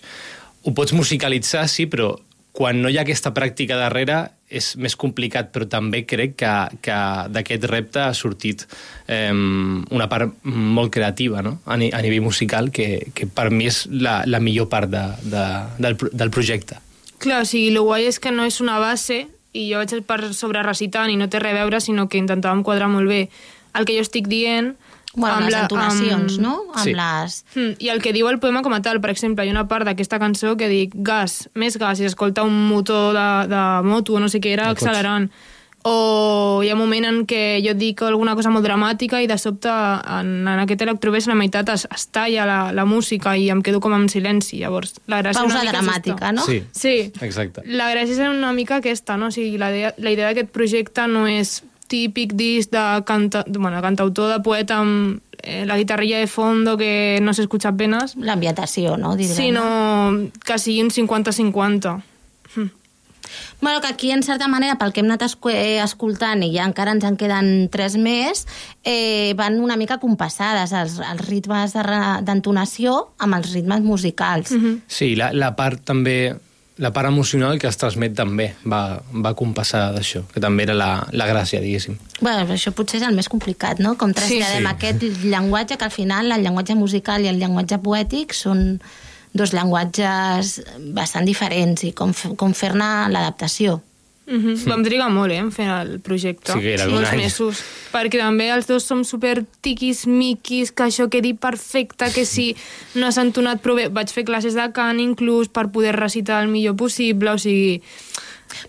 Ho pots musicalitzar, sí, però quan no hi ha aquesta pràctica darrere és més complicat, però també crec que, que d'aquest repte ha sortit eh, una part molt creativa no? a, ni, a nivell musical que, que per mi és la, la millor part de, de, del, del projecte. Clar, o sigui, el guai és que no és una base i jo vaig per sobre recitant i no té res a veure, sinó que intentàvem quadrar molt bé el que jo estic dient Bueno, amb les entonacions, amb- no? Amb Sí. les... Mm, I el que diu el poema com a tal, per exemple, hi ha una part d'aquesta cançó que dic gas, més gas, i s'escolta un motor de, de moto o no sé què era De accelerant. O hi ha un moment en què jo dic alguna cosa molt dramàtica i de sobte en, en aquest electrovers la meitat es, es talla la, la música i em quedo com en silenci. Llavors, la gràcia Pausa una mica dramàtica, no? Sí, Sí. exacte. La gràcia és una mica aquesta, no? O sigui, la idea, la idea d'aquest projecte no és típic disc de, canta, bueno, cantautor de poeta amb eh, la guitarrilla de fondo que no s'escucha apenas, L'ambientació, no? Direm. sinó que sigui un 50-50. Bueno, que aquí, en certa manera, pel que hem anat eh, escoltant, i ja encara ens en queden tres més, eh, van una mica compassades els, els ritmes d'entonació amb els ritmes musicals. Mm -hmm. Sí, la, la part també la part emocional que es transmet també va, va compassar d'això, que també era la, la gràcia, diguéssim. Bueno, això potser és el més complicat, no? Com traslladem Sí. aquest llenguatge, que al final el llenguatge musical i el llenguatge poètic són dos llenguatges bastant diferents i com, com fer-ne l'adaptació. Mm -hmm. Vam trigar molt, eh, en fer el projecte. Sí que era d'un Molts any. mesos. Perquè també els dos som super tiquis, miquis, que això quedi perfecte, que si no has entonat prou bé... Vaig fer classes de cant, inclús, per poder recitar el millor possible, o sigui...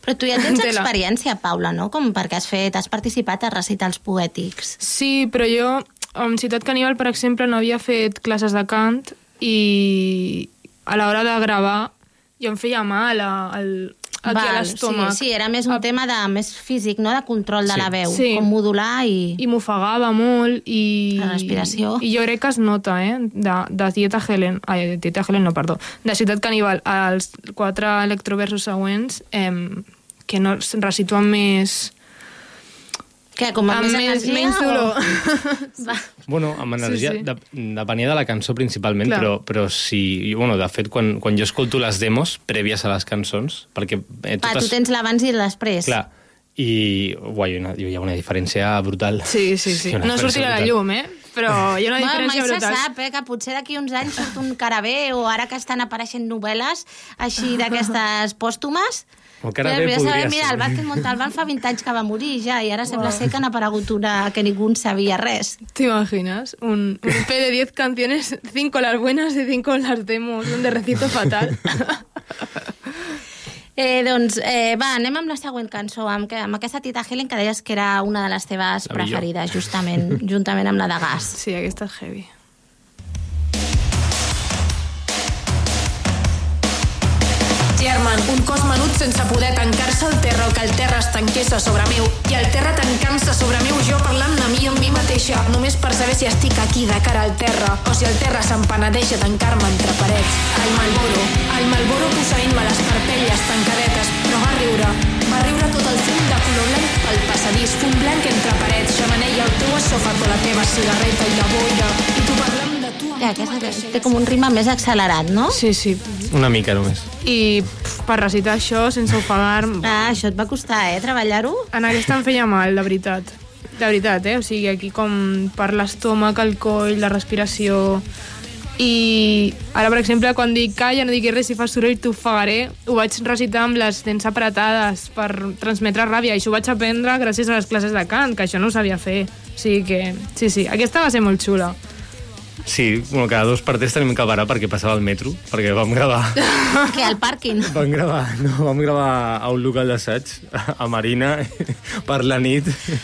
Però tu ja tens Tela. experiència, Paula, no? Com perquè has fet, has participat a recitals poètics. Sí, però jo, en Ciutat Caníbal, per exemple, no havia fet classes de cant i a l'hora de gravar jo em feia mal a, al, aquí a l'estómac. Sí, sí, era més un tema de, més físic, no? de control de Sí. la veu, Sí. com modular i... I m'ofegava molt i... La respiració. I jo crec que es nota, eh? De, de Dieta Helen... Ai, de Dieta Helen no, perdó. De Ciutat Caníbal als quatre electroversos següents eh, que no recito amb més... Que com amb més energia menys o- dolor. Va. Bueno, amb energia, Sí, sí. De, depenia de la cançó principalment, Clar. però, però sí... Bueno, de fet, quan, quan jo escolto les demos prèvies a les cançons, perquè... Eh, Va, tu tens l'abans i l'després. Clar, i uai, hi, ha una, hi ha una diferència brutal. Sí, sí, sí. No sortirà a la llum, eh? Però hi ha una Bueno, diferència mai se brutal. sap, eh, que potser d'aquí uns anys surt un carabé o ara que estan apareixent novel·les així d'aquestes pòstumes. El carabé ja podria saber, mira, ser. el Vázquez Montalbán fa 20 anys que va morir ja i ara sembla ser que n'ha aparegut una que ningú en sabia res. ¿Te imaginas? Un, un EP de 10 canciones, 5 las buenas y 5 las demos, donde recito fatal. Eh, doncs, eh, va, anem amb la següent cançó, amb, que, amb aquesta Tita Helen, que deies que era una de les teves La millor. preferides, justament, juntament amb la de Gas. Sí, aquesta és heavy. German, un cos menut sense poder tancar-se al terra o que el terra es tanqués sobre meu. I el terra tancant-se sobre meu jo parlant de mi amb mi mateixa només per saber si estic aquí de cara al terra o si el terra s'empenedeix a tancar-me entre parets. El Malboro, el Malboro posseint-me les parpelles tancadetes però va riure, va riure tot el fum de color blanc pel passadís fum blanc entre parets, xamanella, el teu esòfag o la teva cigarreta i la boira. I tu parlant Ja, aquesta té com un ritme més accelerat, no? Sí, sí. Una mica només. I pf, per recitar això sense ofegar-me... Ah, això et va costar, eh, treballar-ho? En aquesta em feia mal, de veritat. De veritat, eh? O sigui, aquí com per l'estómac, el coll, la respiració... I ara, per exemple, quan dic calla, no diguis res, si fa soroll t'ofegaré, ho vaig recitar amb les dents apretades per transmetre ràbia, i això ho vaig aprendre gràcies a les classes de cant, que això no ho sabia fer. O sigui que, sí, sí, aquesta va ser molt xula. Sí, bueno, cada dos per tres tenim que parar perquè passava el metro, perquè vam gravar... que al pàrquing. Vam gravar, no, vam gravar a un local d'assaig, a Marina, per la nit, de,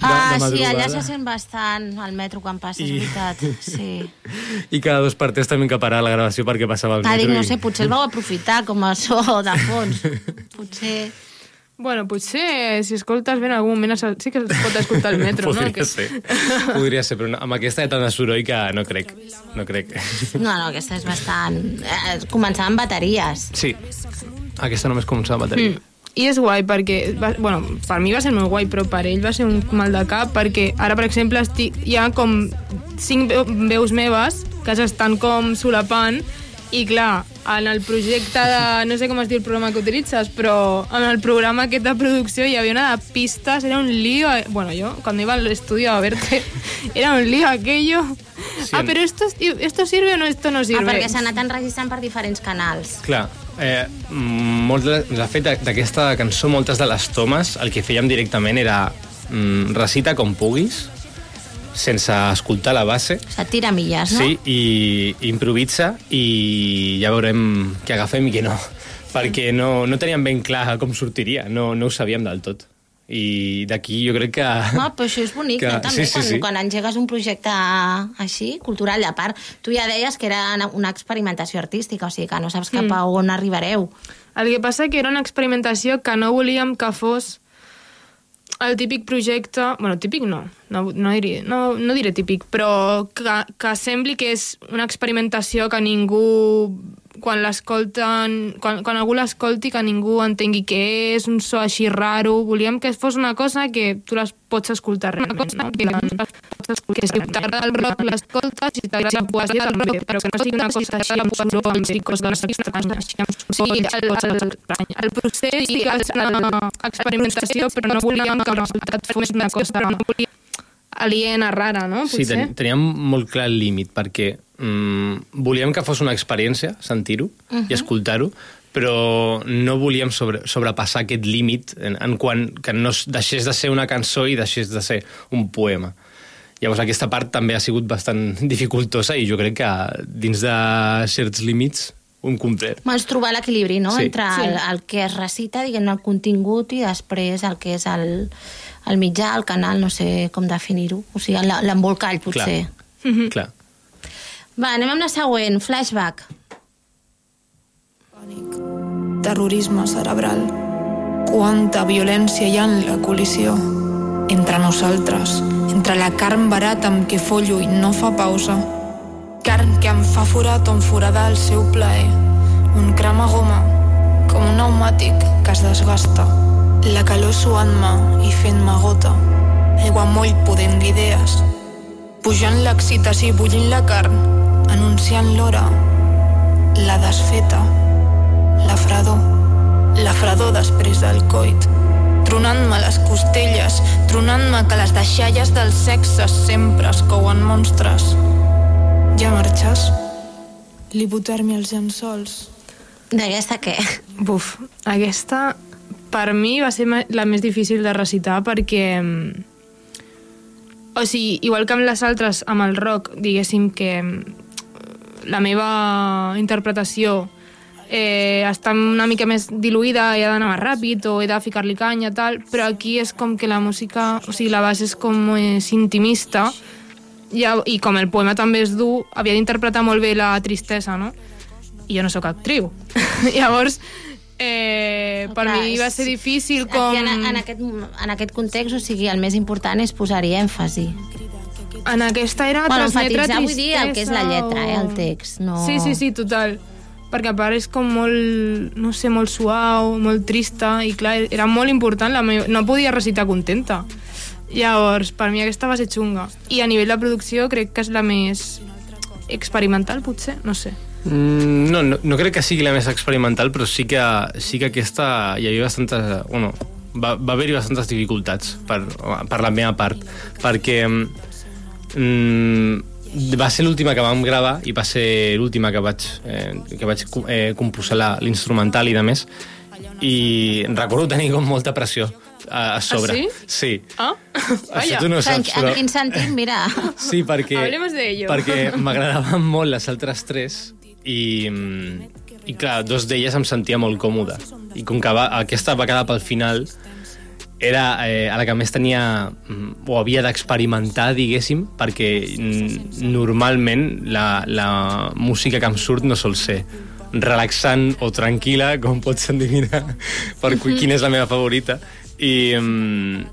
Ah, de sí, allà se sent bastant al metro quan passes, I... veritat. Sí. I cada dos per tres tenim que parar la gravació perquè passava el Ah, metro. dic, no i- sé, potser el vau aprofitar com a so de fons. Potser... Bueno, potser si escoltes bé en algun moment sí que es pot escoltar el metro, no? Podria Que... ser, podria ser, però no, amb aquesta de tant de soroll que no crec, no crec. No, no, aquesta és bastant... Eh, començava amb bateries. Sí, aquesta només començava a bateria. Mm. I és guai perquè, va, bueno, per mi va ser molt guai, però per ell va ser un mal de cap perquè ara, per exemple, estic, hi ha com cinc veu- veus meves que s'estan com solapant i clar, en el projecte de... No sé com es diu el programa que utilitzes, però en el programa aquest de producció hi havia una de pistes, era un lío... Bueno, yo cuando iba al estudio a verte, era un lío aquello. ah, pero esto, esto sirve o no, esto no Ah, sirve. perquè s'ha anat enregistrant per diferents canals. Clar, eh, molt de, de fet, d'aquesta cançó, moltes de les tomes, el que fèiem directament era mm, recita com puguis, sense escoltar la base, O sigui, tira milles, no? sí, i improvisa, i ja veurem què agafem i què no, perquè no, no teníem ben clar com sortiria, no, no ho sabíem del tot. I d'aquí jo crec que... No, però això és bonic, que- no? També, sí, sí, quan, sí. quan engegues un projecte així, cultural, a part, tu ja deies que era una- una experimentació artística, o sigui que no saps cap Mm. a on arribareu. El que passa que era una experimentació que no volíem que fos el típic projecte... bueno, típic no, no, no, diré, no, no diré típic, però que, que sembli que és una experimentació que ningú quan l'escolten, quan, quan algú l'escolti que ningú entengui què és, un so així raro, volíem que fos una cosa que tu les pots escoltar una cosa que, pots escoltar, que si t'agrada el rock l'escoltes i t'agrada la poesia del rock, però que no sigui una cosa així amb suro, amb psicos les així, o sigui, el, el, el procés i la experimentació, però no volíem que el resultat fos una cosa no? Volíem aliena, rara, no? Sí, Potser? ten, teníem molt clar el límit, perquè mm, volíem que fos una experiència, sentir-ho Mhm. i escoltar-ho, però no volíem sobre, sobrepassar aquest límit en, en quan que no deixés de ser una cançó i deixés de ser un poema. Llavors aquesta part també ha sigut bastant dificultosa i jo crec que dins de certs límits hem complert. Vols trobar l'equilibri, no?, Sí. entre Sí. el, el que es recita, diguem el contingut, i després el que és el, el mitjà, el canal, no sé com definir-ho. O sigui, l'embolcall, potser. Clar. Clar. Va, anem amb la següent, flashback. terrorisme cerebral. Quanta violència hi ha en la col·lisió. Entre nosaltres, entre la carn barata amb què follo i no fa pausa. Carn que em fa forat on foradar el seu plaer. Un crema goma, com un pneumàtic que es desgasta. La calor suant-me i fent-me gota. Aigua moll podent d'idees. Pujant l'excitació i bullint la carn, anunciant l'hora. La desfeta, la fredor, la fredor després del coit, tronant-me les costelles, tronant-me que les deixalles del sexe sempre es couen monstres. Ja marxes? L'hipotermia als llençols. D'aquesta què? Buf, aquesta per mi va ser la més difícil de recitar perquè... mm, O sigui, igual que amb les altres, amb el rock, diguéssim que mm, la meva interpretació eh, està una mica més diluïda, he d'anar més ràpid o he de ficar-li canya, tal, però aquí és com que la música, o sigui, la base és com més intimista i, i com el poema també és dur, havia d'interpretar molt bé la tristesa, no? I jo no sóc actriu. Llavors, eh, per Clar, mi va ser difícil com... En, en, aquest, en aquest context, o sigui, el més important és posar-hi èmfasi. En aquesta era Bueno, transmetre enfatitzar, vull dir, el que és la tristesa lletra, o- eh, el text, no- Sí, sí, sí, total. Perquè a part és com molt, no sé, molt suau, molt trista, i clar, era molt important, la meva... no podia recitar contenta. Llavors, per mi aquesta va ser xunga. I a nivell de producció crec que és la més experimental, potser, no sé. Mm, no, no, no crec que sigui la més experimental, però sí que, sí que aquesta hi havia bastantes... Bueno, va, va haver-hi bastantes dificultats per, per la meva part, perquè mm, va ser l'última que vam gravar i va ser l'última que vaig, eh, que vaig eh, composar l'instrumental i de més, i recordo tenir com molta pressió a, a sobre. sí? Sí. Ah, Això tu no saps, però... en quin sentit, mira. Sí, perquè... Hablemos de ello. Perquè m'agradaven molt les altres tres i, mm, i clar, dos d'elles em sentia molt còmode. I com que va, aquesta va quedar pel final, era eh, a la que més tenia mm, o havia d'experimentar, diguéssim, perquè mm, normalment la, la música que em surt no sol ser relaxant o tranquil·la, com pots endevinar per quina és la meva favorita. I, mm,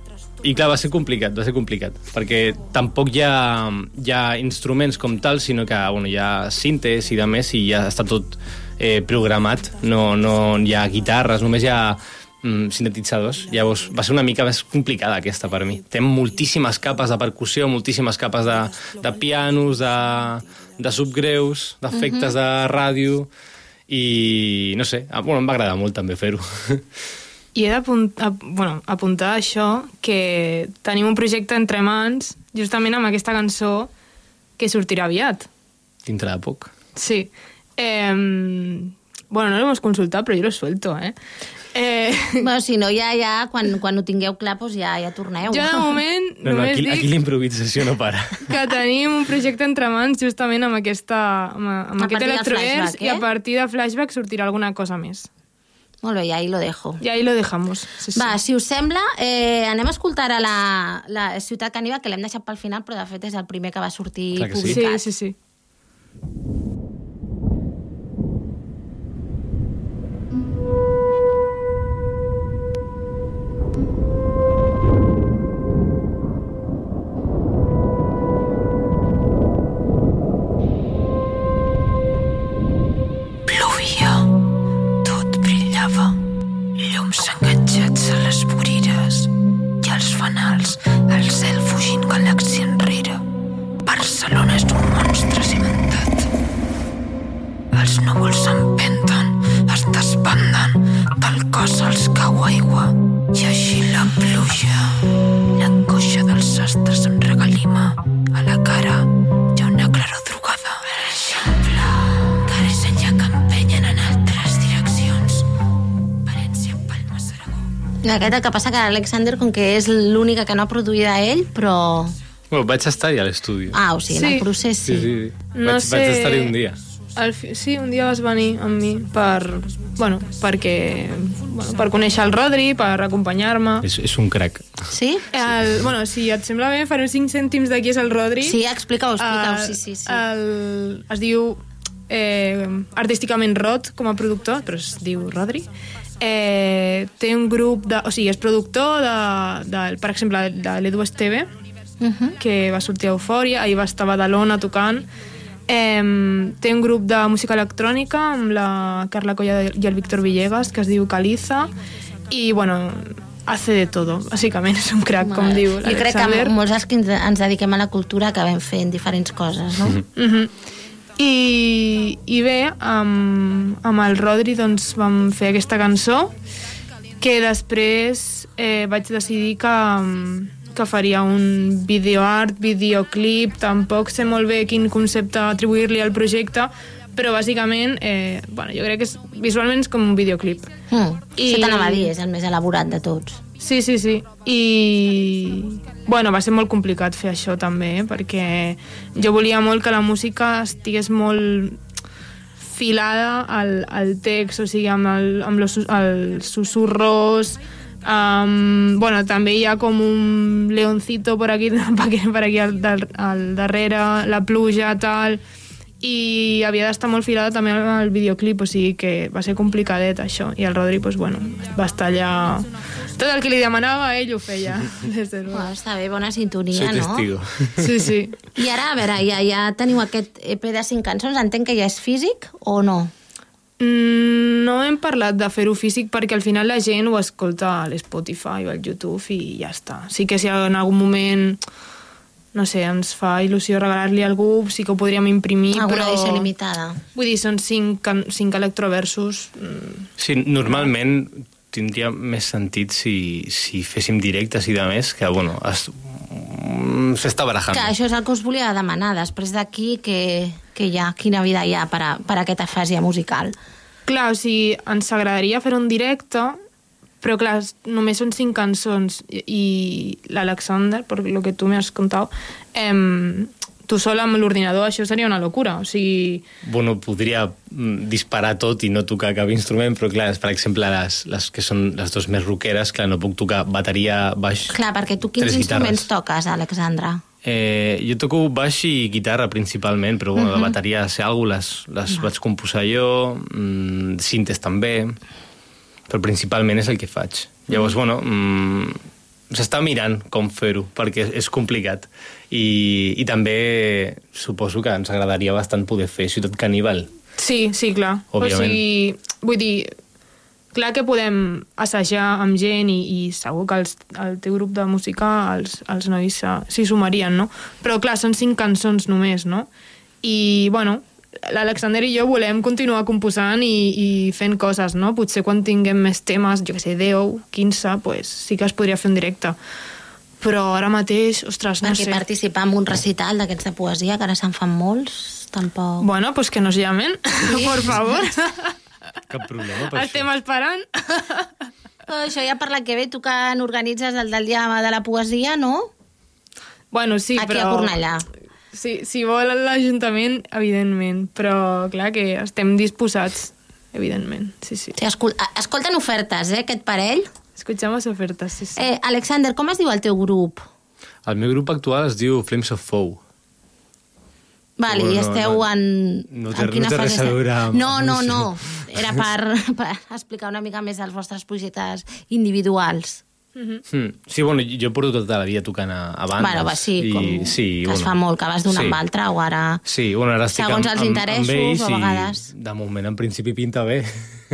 i clar, va ser complicat, va ser complicat, perquè tampoc hi ha, hi ha instruments com tal, sinó que bueno, hi ha cintes i de més, i ja està tot eh, programat, no, no hi ha guitarres, només hi ha mm, sintetitzadors. Llavors va ser una mica més complicada aquesta per mi. Té moltíssimes capes de percussió, moltíssimes capes de, de pianos, de, de subgreus, d'efectes Mhm. de ràdio, i no sé, ah, bueno, em va agradar molt també fer-ho. I he d'apuntar bueno, apuntar això, que tenim un projecte entre mans, justament amb aquesta cançó, que sortirà aviat. Dintre de poc. Sí. Eh, bueno, no l'hemos consultat, però jo lo suelto, eh? eh Bueno, si no, ja, ja, quan, quan ho tingueu clar, doncs ja, ja torneu. jo de moment No, no, només aquí, dic aquí l'improvisació no para. que tenim un projecte entre mans justament amb, aquesta, amb, amb A aquest partir de electroverse flashback, i a eh? partir de flashback sortirà alguna cosa més. Molt bé, ja ahí lo dejo. I ahí lo dejamos. Sí, sí. Va, si us sembla, eh, anem a escoltar a la, la Ciutat Caníbal, que l'hem deixat pel final, però de fet és el primer que va sortir Clar que sí. publicat. Sí, sí, sí. Plovia, a les voreres i als fanals, el cel fugint galàxia enrere. Barcelona és un monstre cimentat. Els núvols s'empenten, es desbanden, del cos els cau aigua i així la pluja. L'angoixa dels sastres em regalima, a la cara Aquest el que passa que Alexander, com que és l'única que no ha produït a ell, però... Bueno, vaig estar-hi a l'estudi. Ah, o sigui, en Sí. el procés sí. Sí, sí. No vaig, sé- vaig estar-hi un dia. Al fi, sí, un dia vas venir amb mi per, bueno, perquè, bueno, per conèixer el Rodri, per acompanyar-me. És, és un crac. Sí? El, bueno, si et sembla bé, faré 5 cèntims de qui és el Rodri. Sí, explica-ho, explica-ho, El- sí, sí, sí. El, es diu eh, artísticament Rod com a productor, però es diu Rodri. Eh, té un grup de... O sigui, és productor de, de per exemple, de l'Edu Esteve, Uh -huh. que va sortir a Eufòria, ahir va estar a Badalona tocant. Eh, té un grup de música electrònica amb la Carla Colla i el Víctor Villegas, que es diu Caliza, i, bueno, hace de todo, bàsicament, és un crac, com diu Jo crec que molts dels que ens- dediquem a la cultura acabem fent diferents coses, no? Mm -hmm. I, I bé, amb, amb el Rodri doncs, vam fer aquesta cançó que després eh, vaig decidir que, que faria un videoart, videoclip, tampoc sé molt bé quin concepte atribuir-li al projecte, però bàsicament, eh, bueno, jo crec que és, visualment és com un videoclip. Mm. I- Això t'anava a dir, és el més elaborat de tots. Sí, sí, sí. I, bueno, va ser molt complicat fer això també, eh? perquè jo volia molt que la música estigués molt filada al, al text, o sigui, amb, el, amb los, els susurros, Um, bueno, també hi ha com un leoncito per aquí, per aquí al, al darrere, la pluja, tal, i havia d'estar molt filada també al videoclip, o sigui que va ser complicadet això, i el Rodri, pues, bueno, va estar allà... Tot el que li demanava, ell ho feia, des de luego. Bueno, està bé, bona sintonia, Soy no? testigo. Sí, sí. I ara, a veure, ja, ja teniu aquest EP de cinc cançons, entenc que ja és físic o no? Mm, no hem parlat de fer-ho físic perquè al final la gent ho escolta a l'Spotify o al YouTube i ja està. Sí que si en algun moment no sé, ens fa il·lusió regalar-li a algú, sí que ho podríem imprimir, Alguna però... edició limitada. Vull dir, són cinc, cinc electroversos. Mm, Sí, normalment tindria més sentit si, si féssim directes i de més, que, bueno, es- mm, s'està barajant. Que això és el que us volia demanar, després d'aquí, que, que hi ha, quina vida hi ha per, a, per a aquesta fase musical? Clar, o sigui, ens agradaria fer un directe, però clar, només són cinc cançons i, i l'Alexander, per lo que tu m'has contat, em, tu sol amb l'ordinador, això seria una locura. O sigui, Bueno, podria mm, disparar tot i no tocar cap instrument, però clar, per exemple, les, les que són les dues més roqueres, clar, no puc tocar bateria, baix... Clar, perquè tu quins Tres instruments guitarres. toques, Alexandra? Eh, jo toco baix i guitarra principalment, però bueno, Mhm. la bateria, sé alguna les, les vaig composar jo, mm, cintes també, però principalment és el que faig. Llavors, bueno, mm, s'està mirant com fer-ho, perquè és complicat. I, I també suposo que ens agradaria bastant poder fer Ciutat Caníbal. sí, sí, clar. Òbviament. O sigui, vull dir, clar que podem assajar amb gent i, i segur que els, el teu grup de música, els, els nois s'hi sumarien, no? Però clar, són cinc cançons només, no? I, bueno, l'Alexander i jo volem continuar composant i, i fent coses, no? Potser quan tinguem més temes, jo que sé, 10, 15, pues, sí que es podria fer en directe. Però ara mateix, ostres, no Perquè sé. participar en un recital d'aquests de poesia, que ara se'n fan molts, tampoc... Bueno, pues que nos llamen, por favor. Cap problema per Estem esperant. Oh, això ja per la que ve, tu que n'organitzes el del dia de la poesia, no? Bueno, sí, Aquí però... a Cornellà. Sí, si vol l'Ajuntament, evidentment, però clar que estem disposats, evidentment, sí, sí. sí escol escolten ofertes, eh, aquest parell. Escuchamos ofertes, sí, sí. Eh, Alexander, com es diu el teu grup? El meu grup actual es diu Flames of Foe. Vale, Bueno, i no, esteu no. en... No té- en quina no té res a veure amb- No, no, no. Era per, per explicar una mica més els vostres projectes individuals. Mm. Sí, bueno, jo porto tota la vida tocant a, a bandes. Bueno, va, sí, i, com sí, que bueno, es fa molt, que vas d'una sí. amb l'altra, o ara... Sí, bueno, ara estic Segons amb, els interessos, amb ells o a vegades. i de moment en principi pinta bé.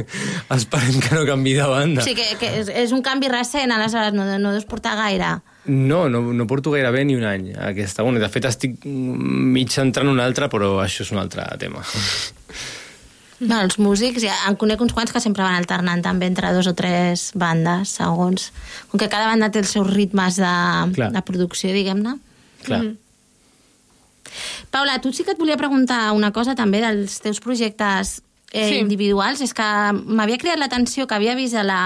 Esperem que no canvi de banda. O sigui, que, que és, és un canvi recent, aleshores no, no deus portar gaire. No, no, no porto gairebé ni un any aquesta. Bueno, de fet estic mig entrant en un altre, però això és un altre tema. No, els músics, ja en conec uns quants que sempre van alternant també entre dos o tres bandes, segons... Com que cada banda té els seus ritmes de, Clar. de producció, diguem-ne. Clar. Mhm. Paula, tu sí que et volia preguntar una cosa també dels teus projectes eh, Sí. individuals. És que m'havia cridat l'atenció que havia vist a la...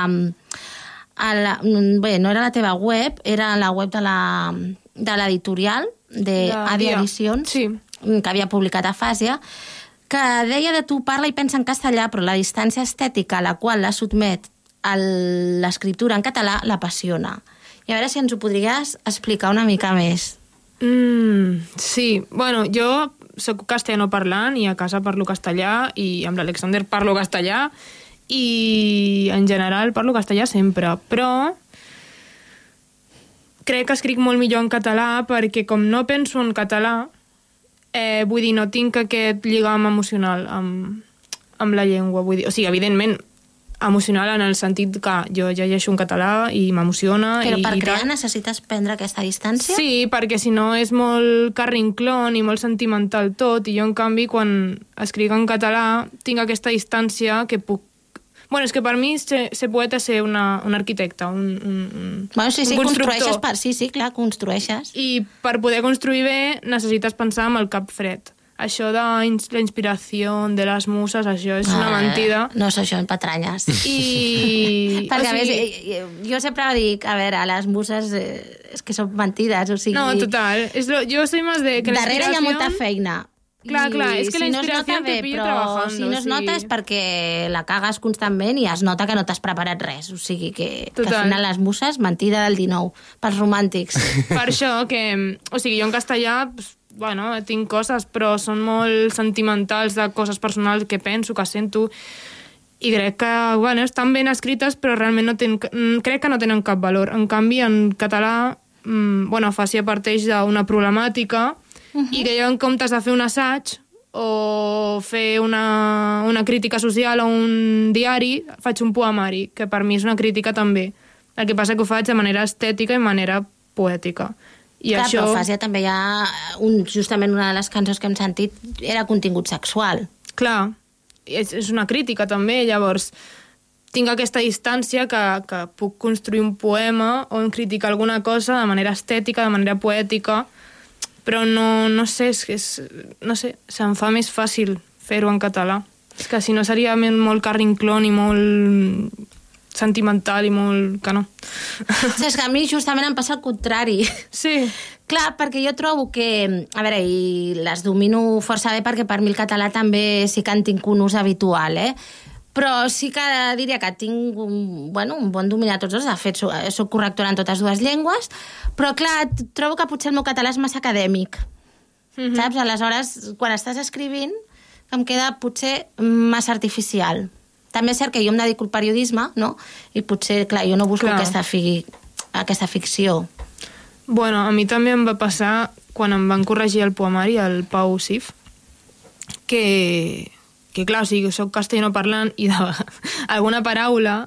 A la bé, no era la teva web, era la web de la de l'editorial, de De Adi. Edicions, Sí. que havia publicat a Fàsia, que deia de tu parla i pensa en castellà, però la distància estètica a la qual la sotmet l'escriptura en català l'apassiona. I a veure si ens ho podries explicar una mica més. Mm, sí, bueno, jo sóc castellano parlant i a casa parlo castellà i amb l'Alexander parlo castellà i en general parlo castellà sempre, però crec que escric molt millor en català perquè com no penso en català, eh, vull dir, no tinc aquest lligam emocional amb, amb la llengua. Vull dir, o sigui, evidentment, emocional en el sentit que jo llegeixo en català i m'emociona. Però i, per i crear tal. necessites prendre aquesta distància? Sí, perquè si no és molt carrinclon i molt sentimental tot, i jo, en canvi, quan escric en català, tinc aquesta distància que puc... Bueno, és que per mi ser, ser poeta és ser una, un arquitecte, un, un, un, Bueno, sí, sí, un construeixes per... Sí, sí, clar, construeixes. I per poder construir bé necessites pensar amb el cap fred. Això de la inspiració, de les muses, això és una Ah, mentida. No és això, en patranyes. I... Perquè, o a més, sigui- eh, jo sempre dic, a veure, les muses eh, és que són mentides, o sigui... No, total. És lo, jo soy más de... Que Darrere hi ha molta feina. Clar, clar, és que la si no es inspiració bé, pillo però trabajando, si no es sí. nota és perquè la cagues constantment i es nota que no t'has preparat res. O sigui que, que Total. al final les muses, mentida del 19, pels romàntics. Per això que... O sigui, jo en castellà, pues, bueno, tinc coses, però són molt sentimentals de coses personals que penso, que sento, i crec que, bueno, estan ben escrites, però realment no ten, mm, crec que no tenen cap valor. En canvi, en català, mm, bueno, Fàcia parteix d'una problemàtica uh -huh. i que jo, en comptes de fer un assaig o fer una, una crítica social o un diari, faig un poemari, que per mi és una crítica també. El que passa que ho faig de manera estètica i manera poètica. I Clar, això... però a Fàsia també hi ha... Un, justament una de les cançons que hem sentit era contingut sexual. Clar, és, és una crítica també, llavors tinc aquesta distància que, que puc construir un poema o criticar alguna cosa de manera estètica, de manera poètica, però no, no sé, és que és, no sé, se'm fa més fàcil fer-ho en català. És que si no seria molt carrinclon i molt sentimental i molt... que no. Sí, és que a mi justament em passa el contrari. Sí. Clar, perquè jo trobo que... A veure, i les domino força bé perquè per mi el català també sí que en tinc un ús habitual, eh? Però sí que diria que tinc un, bueno, un bon domini de tots dos. De fet, soc, soc correctora en totes dues llengües. Però, clar, trobo que potser el meu català és massa acadèmic. Mm -hmm. Saps? Aleshores, quan estàs escrivint, em queda potser massa artificial. També és cert que jo em dedico al periodisme, no? I potser, clar, jo no busco Clar. aquesta, fi, aquesta ficció. Bueno, a mi també em va passar quan em van corregir el poemari, el Pau Sif, que, que clar, o sigui, soc castellano parlant i de, alguna paraula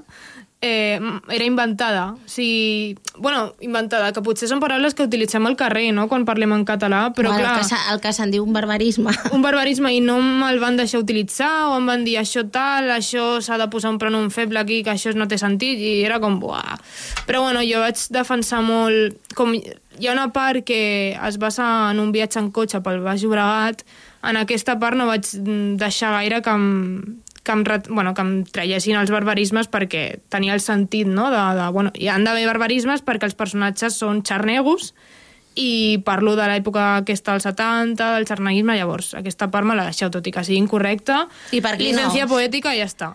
eh, era inventada. O sigui, bueno, inventada, que potser són paraules que utilitzem al carrer, no?, quan parlem en català, però bueno, clar... El que, el que se'n diu un barbarisme. un barbarisme i no me'l van deixar utilitzar o em van dir això tal, això s'ha de posar un pronom feble aquí, que això no té sentit i era com, buah. Però bueno, jo vaig defensar molt... Com, hi ha una part que es basa en un viatge en cotxe pel Baix Llobregat, en aquesta part no vaig deixar gaire que em, que em, bueno, que em traiessin els barbarismes perquè tenia el sentit, no?, de, de bueno, hi han d'haver barbarismes perquè els personatges són xarnegos i parlo de l'època aquesta dels 70, del xarneguisme, llavors aquesta part me la deixeu, tot i que sigui incorrecta. I per aquí Llicència no. poètica i ja està.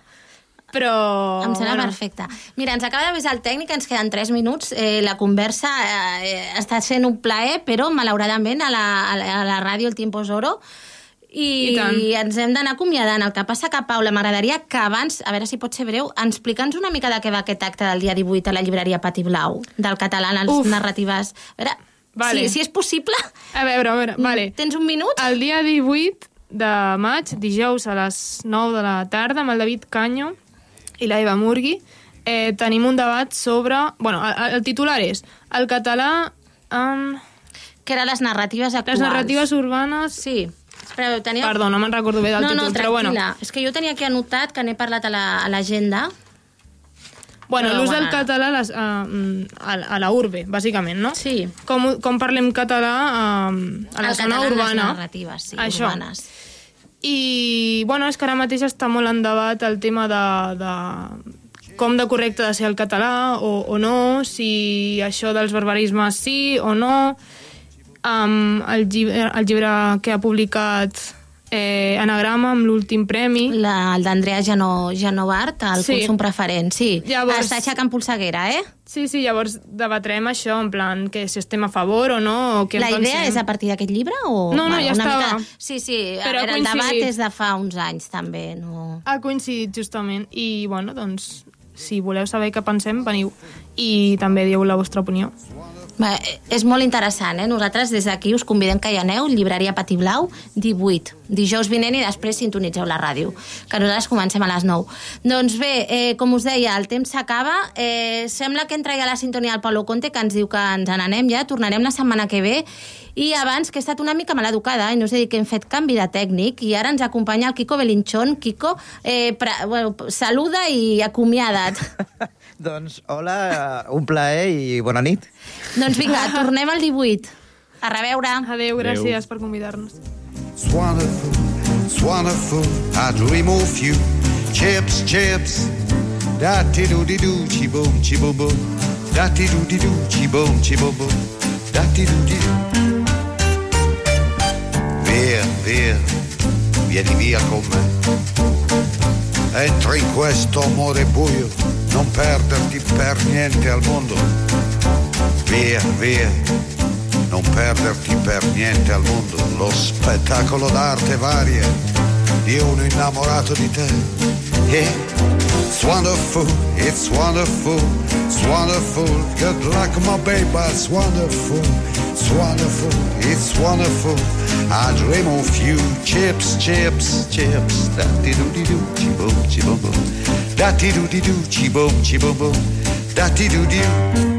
Però... Em sembla bueno, perfecte. Mira, ens acaba d'avisar el tècnic, ens queden 3 minuts. Eh, la conversa eh, està sent un plaer, però malauradament a la, a la, a la ràdio el tiempo es oro i, I tant. ens hem d'anar acomiadant. El que passa que, Paula, m'agradaria que abans, a veure si pot ser breu, explica'ns una mica de què va aquest acte del dia 18 a la llibreria Pati Blau, del català en les Uf. narratives. A veure, Vale. si, si és possible... A veure, a veure, vale. Tens un minut? El dia 18 de maig, dijous a les 9 de la tarda, amb el David Canyo i la Eva Murgui, eh, tenim un debat sobre... Bueno, el, el titular és El català amb... Que eren les narratives actuals. Les narratives urbanes... Sí. Espera, tenia... Perdó, no me'n recordo bé del no, títol, no, però bueno. És que jo tenia aquí anotat que n'he parlat a la- l'agenda. Bueno, Però l'ús del bueno. català a, les, a, a, a la urbe, bàsicament, no? Sí. Com, com parlem català a, a la El zona català urbana. narratives, sí, Això. urbanes. I, bueno, és que ara mateix està molt en debat el tema de, de com de correcte de ser el català o, o no, si això dels barbarismes sí o no. Um, el, llibre, el llibre que ha publicat eh, Anagrama amb l'últim premi. La, el d'Andrea Geno, Genovart, el Sí. consum preferent, sí. Llavors- Està aixecant polseguera, eh? Sí, sí, llavors debatrem això, en plan, que si estem a favor o no, o què La idea pensem. és a partir d'aquest llibre? O, No, no, ja una estava. Mica... Sí, sí, Però veure, el debat és de fa uns anys, també. No... Ha coincidit justament i, bueno, doncs, si voleu saber què pensem, veniu i també dieu la vostra opinió. Bé, és molt interessant, eh? Nosaltres des d'aquí us convidem que hi aneu, llibreria Pati Blau, 18, dijous vinent i després sintonitzeu la ràdio, que nosaltres comencem a les 9. Doncs bé, eh, com us deia, el temps s'acaba. Eh, sembla que entra ja la sintonia del Pablo Conte, que ens diu que ens n'anem ja, tornarem la setmana que ve, i abans que he estat una mica maleducada i no us he dit que hem fet canvi de tècnic i ara ens acompanya el Kiko Belinchón. Kiko, eh, pra, bueno, saluda i acomiada't. Doncs hola, un plaer i bona nit. doncs vinga, tornem al 18. A reveure. Adéu, gràcies per convidar-nos. It's wonderful, it's wonderful. I dream of you. Chips, chips. Da ti do di do, chi boom, chi boom boom. Da ti do di do, chi boom, chi boom boom. Da ti do di do. Via, via, vieni via con me. Entra in questo amore buio, non perderti per niente al mondo. Via, via, non perderti per niente al mondo. Lo spettacolo d'arte varia di uno innamorato di te. Yeah. It's wonderful, it's wonderful, it's wonderful. Good luck, my baby, it's wonderful, it's wonderful, it's wonderful. I dream of you, chips, chips, chips. Da di do di do, chi boom, chi boom boom. Da di do di do, chi boom, chi boom boom. Da do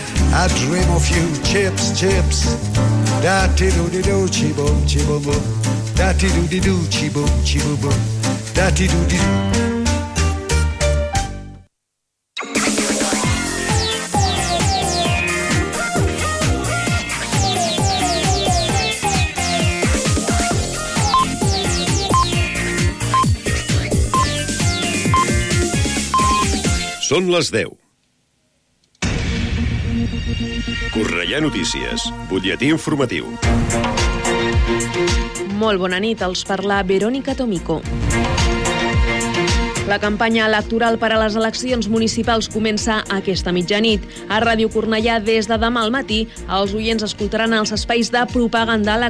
I dream of you, chips, chips. Da ti do di do, chi boom, chi boom boom. Da ti do di do, chi boom, chi boom boom. Da ti do di do. Són les 10. Correia Notícies, butlletí informatiu. Molt bona nit, els parla Verònica Tomico. La campanya electoral per a les eleccions municipals comença aquesta mitjanit. A Ràdio Cornellà, des de demà al matí, els oients escoltaran els espais de propaganda